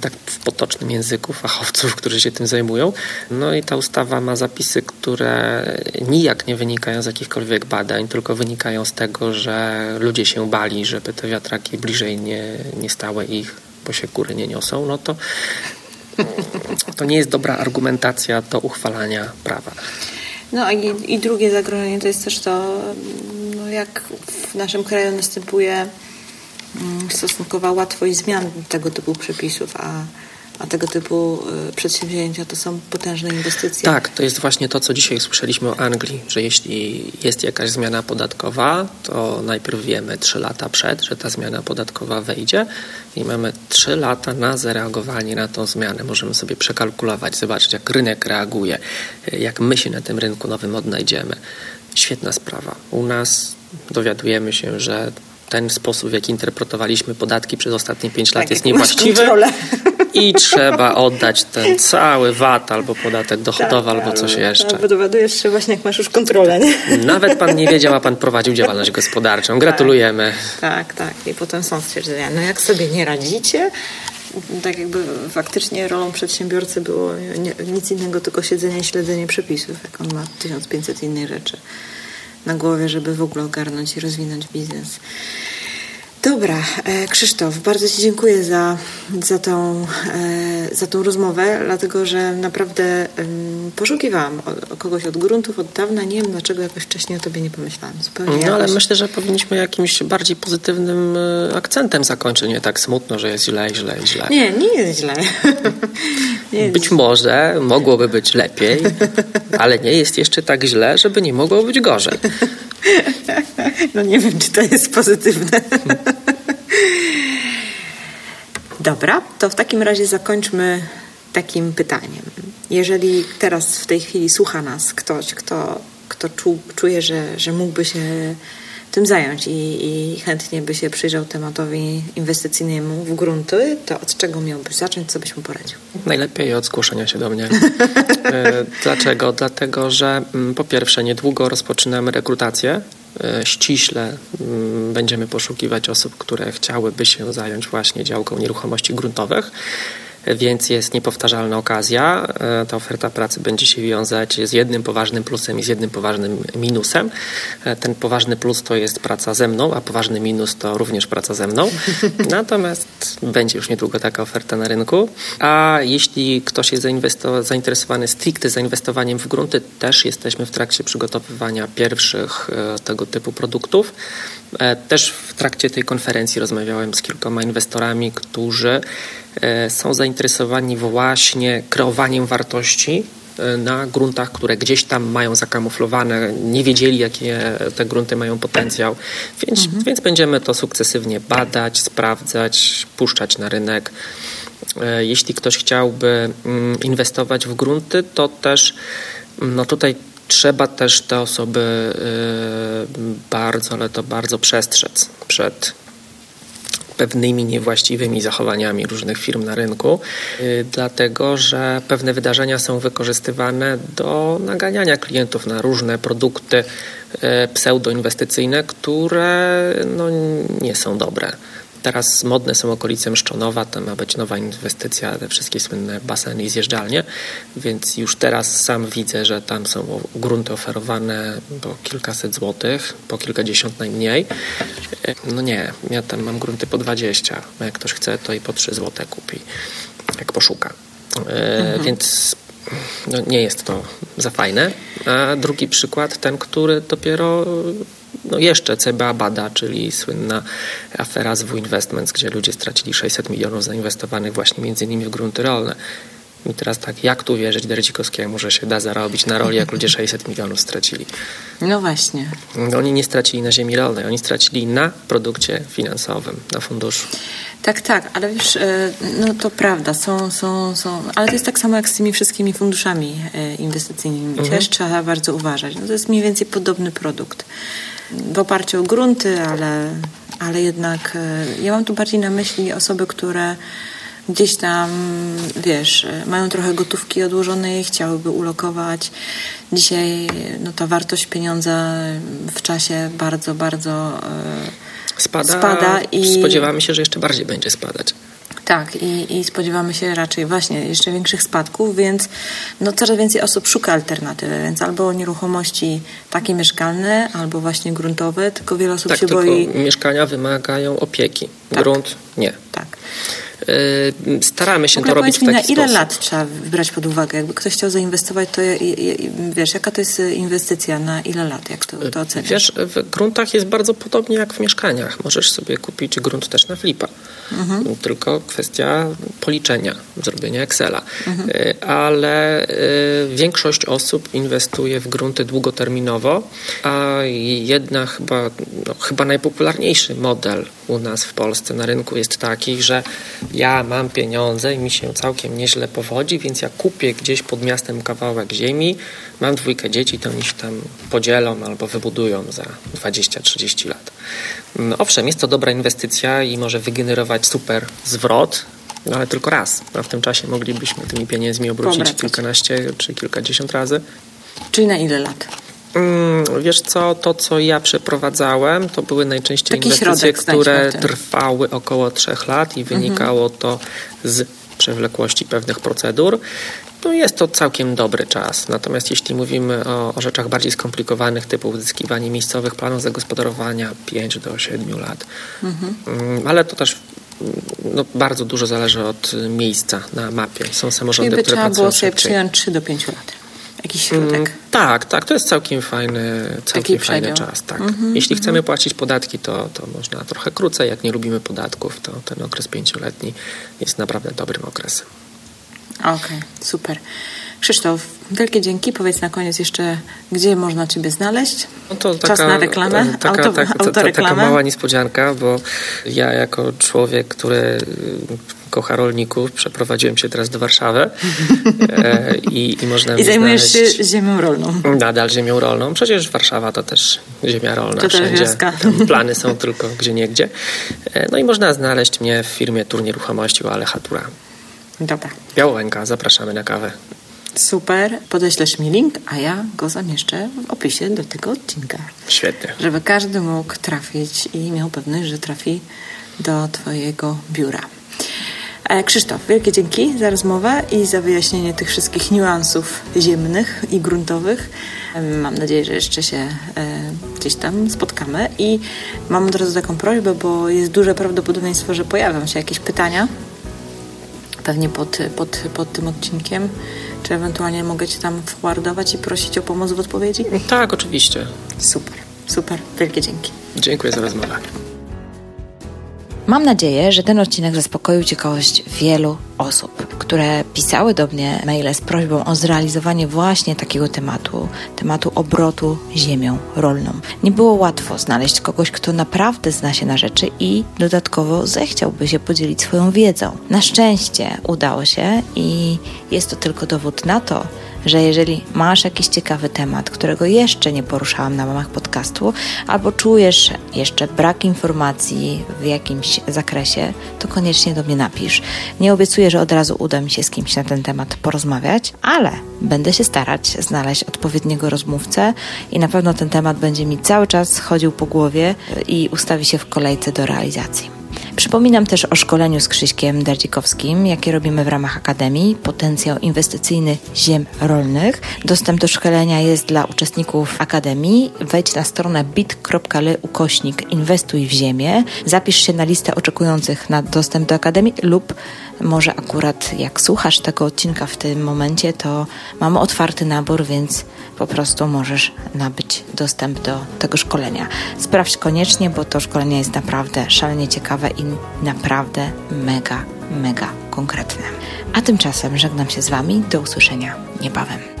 tak w potocznym języku fachowców, *laughs* którzy się tym zajmują, no i ta ustawa ma zapisy, które nijak nie wynikają z jakichkolwiek badań, tylko wynikają z tego, że ludzie się bali, żeby te wiatraki bliżej nie, nie stały ich, bo się góry nie niosą, no to to nie jest dobra argumentacja do uchwalania prawa. No i, i drugie zagrożenie to jest też to, no jak w naszym kraju następuje mm, stosunkowa łatwość zmian tego typu przepisów, a a tego typu y, przedsięwzięcia to są potężne inwestycje. Tak, to jest właśnie to, co dzisiaj słyszeliśmy o Anglii, że jeśli jest jakaś zmiana podatkowa, to najpierw wiemy 3 lata przed, że ta zmiana podatkowa wejdzie i mamy 3 lata na zareagowanie na tą zmianę. Możemy sobie przekalkulować, zobaczyć, jak rynek reaguje, jak my się na tym rynku nowym odnajdziemy Świetna sprawa. U nas dowiadujemy się, że ten sposób, w jaki interpretowaliśmy podatki przez ostatnie pięć lat Tak, jest niewłaściwy i trzeba oddać ten cały VAT albo podatek dochodowy albo coś jeszcze. Albo dowiadujesz się właśnie, jak masz już kontrolę, nie? Nawet pan nie wiedział, a pan prowadził działalność *laughs* gospodarczą. Gratulujemy. Tak, tak. I potem są stwierdzenia, no jak sobie nie radzicie, tak jakby faktycznie rolą przedsiębiorcy było nie, nic innego, tylko siedzenie i śledzenie przepisów, jak on ma 1500 innych rzeczy na głowie, żeby w ogóle ogarnąć i rozwinąć biznes. Dobra, e, Krzysztof, bardzo Ci dziękuję za, za, tą, e, za tą rozmowę, dlatego że naprawdę poszukiwałam kogoś od gruntów od dawna. Nie wiem dlaczego jakoś wcześniej o Tobie nie pomyślałam. Zupełnie No ale jakoś... myślę, że powinniśmy jakimś bardziej pozytywnym e, akcentem zakończyć. Nie tak smutno, że jest źle, źle, źle. Nie, nie jest źle. *laughs* nie jest Być może mogłoby być lepiej, ale nie jest jeszcze tak źle, żeby nie mogło być gorzej. *laughs* No nie wiem, czy to jest pozytywne. *laughs* Dobra, to w takim razie zakończmy takim pytaniem. Jeżeli teraz w tej chwili słucha nas ktoś, kto, kto czu, czuje, że, że mógłby się tym zająć i, i chętnie by się przyjrzał tematowi inwestycyjnemu w grunty, to od czego miałbyś zacząć, co byś mu poradził? Najlepiej od zgłoszenia się do mnie. *laughs* E, Dlaczego? Dlatego, że mm, po pierwsze niedługo rozpoczynamy rekrutację. E, Ściśle mm, będziemy poszukiwać osób, które chciałyby się zająć właśnie działką nieruchomości gruntowych. Więc jest niepowtarzalna okazja. E, Ta oferta pracy będzie się wiązać z jednym poważnym plusem i z jednym poważnym minusem. E, Ten poważny plus to jest praca ze mną, a poważny minus to również praca ze mną. *laughs* Natomiast będzie już niedługo taka oferta na rynku. A jeśli ktoś jest zainteresowany stricte zainwestowaniem w grunty, też jesteśmy w trakcie przygotowywania pierwszych e, tego typu produktów. E, Też w trakcie tej konferencji rozmawiałem z kilkoma inwestorami, którzy e, są zainteresowani właśnie kreowaniem wartości e, na gruntach, które gdzieś tam mają zakamuflowane, nie wiedzieli, jakie te grunty mają potencjał. Więc, więc będziemy to sukcesywnie badać, sprawdzać, puszczać na rynek. Jeśli ktoś chciałby mm, inwestować w grunty, to też mm, no tutaj trzeba też te osoby y, bardzo, ale to bardzo przestrzec przed pewnymi niewłaściwymi zachowaniami różnych firm na rynku, y, dlatego że pewne wydarzenia są wykorzystywane do naganiania klientów na różne produkty y, pseudoinwestycyjne, które no, nie są dobre. Teraz modne są okolice Mszczonowa, tam ma być nowa inwestycja, te wszystkie słynne baseny i zjeżdżalnie, więc już teraz sam widzę, że tam są grunty oferowane po kilkaset złotych, po kilkadziesiąt najmniej. No nie, ja tam mam grunty po 20, a jak ktoś chce, to i po 3 złote kupi, jak poszuka. E, Więc no, nie jest to za fajne. A drugi przykład, ten, który dopiero no jeszcze CBA bada, czyli słynna afera z W Investments, gdzie ludzie stracili 600 milionów zainwestowanych właśnie między innymi w grunty rolne. I teraz tak, jak tu wierzyć Derdzikowskiemu, że się da zarobić na roli, jak ludzie 600 milionów stracili? No właśnie. Oni nie stracili na ziemi rolnej, oni stracili na produkcie finansowym, na funduszu. Tak, tak, ale wiesz, e, no to prawda, są, są, są, ale to jest tak samo jak z tymi wszystkimi funduszami e, inwestycyjnymi. Też trzeba bardzo uważać. No to jest mniej więcej podobny produkt. W oparciu o grunty, ale, ale jednak e, ja mam tu bardziej na myśli osoby, które gdzieś tam, wiesz, mają trochę gotówki odłożonej, chciałyby ulokować. Dzisiaj no, ta wartość pieniądza w czasie bardzo, bardzo e, Spada, Spada i- spodziewamy się, że jeszcze bardziej będzie spadać. Tak, i, i spodziewamy się raczej właśnie jeszcze większych spadków, więc no, coraz więcej osób szuka alternatywy, więc albo nieruchomości takie mieszkalne, albo właśnie gruntowe, tylko wiele osób Tak, się tylko boi. mieszkania wymagają opieki. Tak. Grunt nie. Tak. Yy, Staramy się to robić w taki na ile sposób. lat trzeba brać pod uwagę? Jakby ktoś chciał zainwestować, to wiesz, jaka to jest inwestycja, na ile lat, jak to, to oceniasz? Wiesz, w gruntach jest bardzo podobnie jak w mieszkaniach. Możesz sobie kupić grunt też na flipa. Mhm. Tylko kwestia policzenia, zrobienia Excela. Mhm. Y, Ale y, większość osób inwestuje w grunty długoterminowo, a jedna chyba, no, chyba najpopularniejszy model u nas w Polsce na rynku jest taki, że ja mam pieniądze i mi się całkiem nieźle powodzi, więc ja kupię gdzieś pod miastem kawałek ziemi, mam dwójkę dzieci, to oni się tam podzielą albo wybudują za 20-30 lat. No, owszem, jest to dobra inwestycja i może wygenerować super zwrot, no ale tylko raz. A w tym czasie moglibyśmy tymi pieniędzmi obrócić kilkanaście czy kilkadziesiąt razy. Czyli na ile lat? Mm, Wiesz co, to co ja przeprowadzałem, to były najczęściej Taki inwestycje, które trwały około trzech lat i wynikało to z przewlekłości pewnych procedur. No jest to całkiem dobry czas. Natomiast jeśli mówimy o, o rzeczach bardziej skomplikowanych, typu uzyskiwanie miejscowych planów zagospodarowania 5 do 7 lat. Mm, Ale to też mm, no, bardzo dużo zależy od miejsca na mapie. Są samorządy, Czyli by które trzeba było sobie przyjąć 3 do 5 lat. Jakiś środek. Mm, Tak, tak, to jest całkiem fajny, całkiem fajny przedział. czas. Tak. Jeśli chcemy płacić podatki, to, to można trochę krócej. Jak nie lubimy podatków, to ten okres pięcioletni jest naprawdę dobrym okresem. Okej, super. Krzysztof, wielkie dzięki. Powiedz na koniec jeszcze, gdzie można Ciebie znaleźć? No to Czas na reklamę? e, Taka, Auto- tak, ta, ta, taka mała niespodzianka, bo ja jako człowiek, który kocha rolników, przeprowadziłem się teraz do Warszawy e, i, i można I zajmujesz znaleźć się ziemią rolną. Nadal ziemią rolną. Przecież Warszawa to też ziemia rolna. To Wszędzie wioska. plany są tylko gdzie niegdzie. E, No i można znaleźć mnie w firmie Tur Nieruchomości u Alechatura. Dobra, Białołęka, zapraszamy na kawę. super. Podeślesz mi link, a ja go zamieszczę w opisie do tego odcinka. Świetnie. Żeby każdy mógł trafić i miał pewność, że trafi do Twojego biura. E, Krzysztof, wielkie dzięki za rozmowę i za wyjaśnienie tych wszystkich niuansów ziemnych i gruntowych. E, Mam nadzieję, że jeszcze się e, gdzieś tam spotkamy i mam od razu taką prośbę, bo jest duże prawdopodobieństwo, że pojawią się jakieś pytania pewnie pod, pod, pod tym odcinkiem. Czy ewentualnie mogę Cię tam forwardować i prosić o pomoc w odpowiedzi? Tak, oczywiście. Super, super, wielkie dzięki. Dziękuję za rozmowę. Mam nadzieję, że ten odcinek zaspokoił ciekawość wielu osób, które pisały do mnie maile z prośbą o zrealizowanie właśnie takiego tematu, tematu obrotu ziemią rolną. Nie było łatwo znaleźć kogoś, kto naprawdę zna się na rzeczy i dodatkowo zechciałby się podzielić swoją wiedzą. Na szczęście udało się i jest to tylko dowód na to, że jeżeli masz jakiś ciekawy temat, którego jeszcze nie poruszałam na łamach podcastu, albo czujesz jeszcze brak informacji w jakimś zakresie, to koniecznie do mnie napisz. Nie obiecuję, że od razu uda mi się z kimś na ten temat porozmawiać, ale będę się starać znaleźć odpowiedniego rozmówcę i na pewno ten temat będzie mi cały czas chodził po głowie i ustawi się w kolejce do realizacji. Przypominam też o szkoleniu z Krzyśkiem Derdzikowskim, jakie robimy w ramach Akademii Potencjał Inwestycyjny Ziem Rolnych. Dostęp do szkolenia jest dla uczestników Akademii. Wejdź na stronę bit.ly ukośnik inwestuj w ziemię. Zapisz się na listę oczekujących na dostęp do Akademii lub może akurat jak słuchasz tego odcinka w tym momencie, to mamy otwarty nabór, więc po prostu możesz nabyć dostęp do tego szkolenia. Sprawdź koniecznie, bo to szkolenie jest naprawdę szalenie ciekawe i naprawdę mega, mega konkretne. A tymczasem żegnam się z Wami. Do usłyszenia niebawem.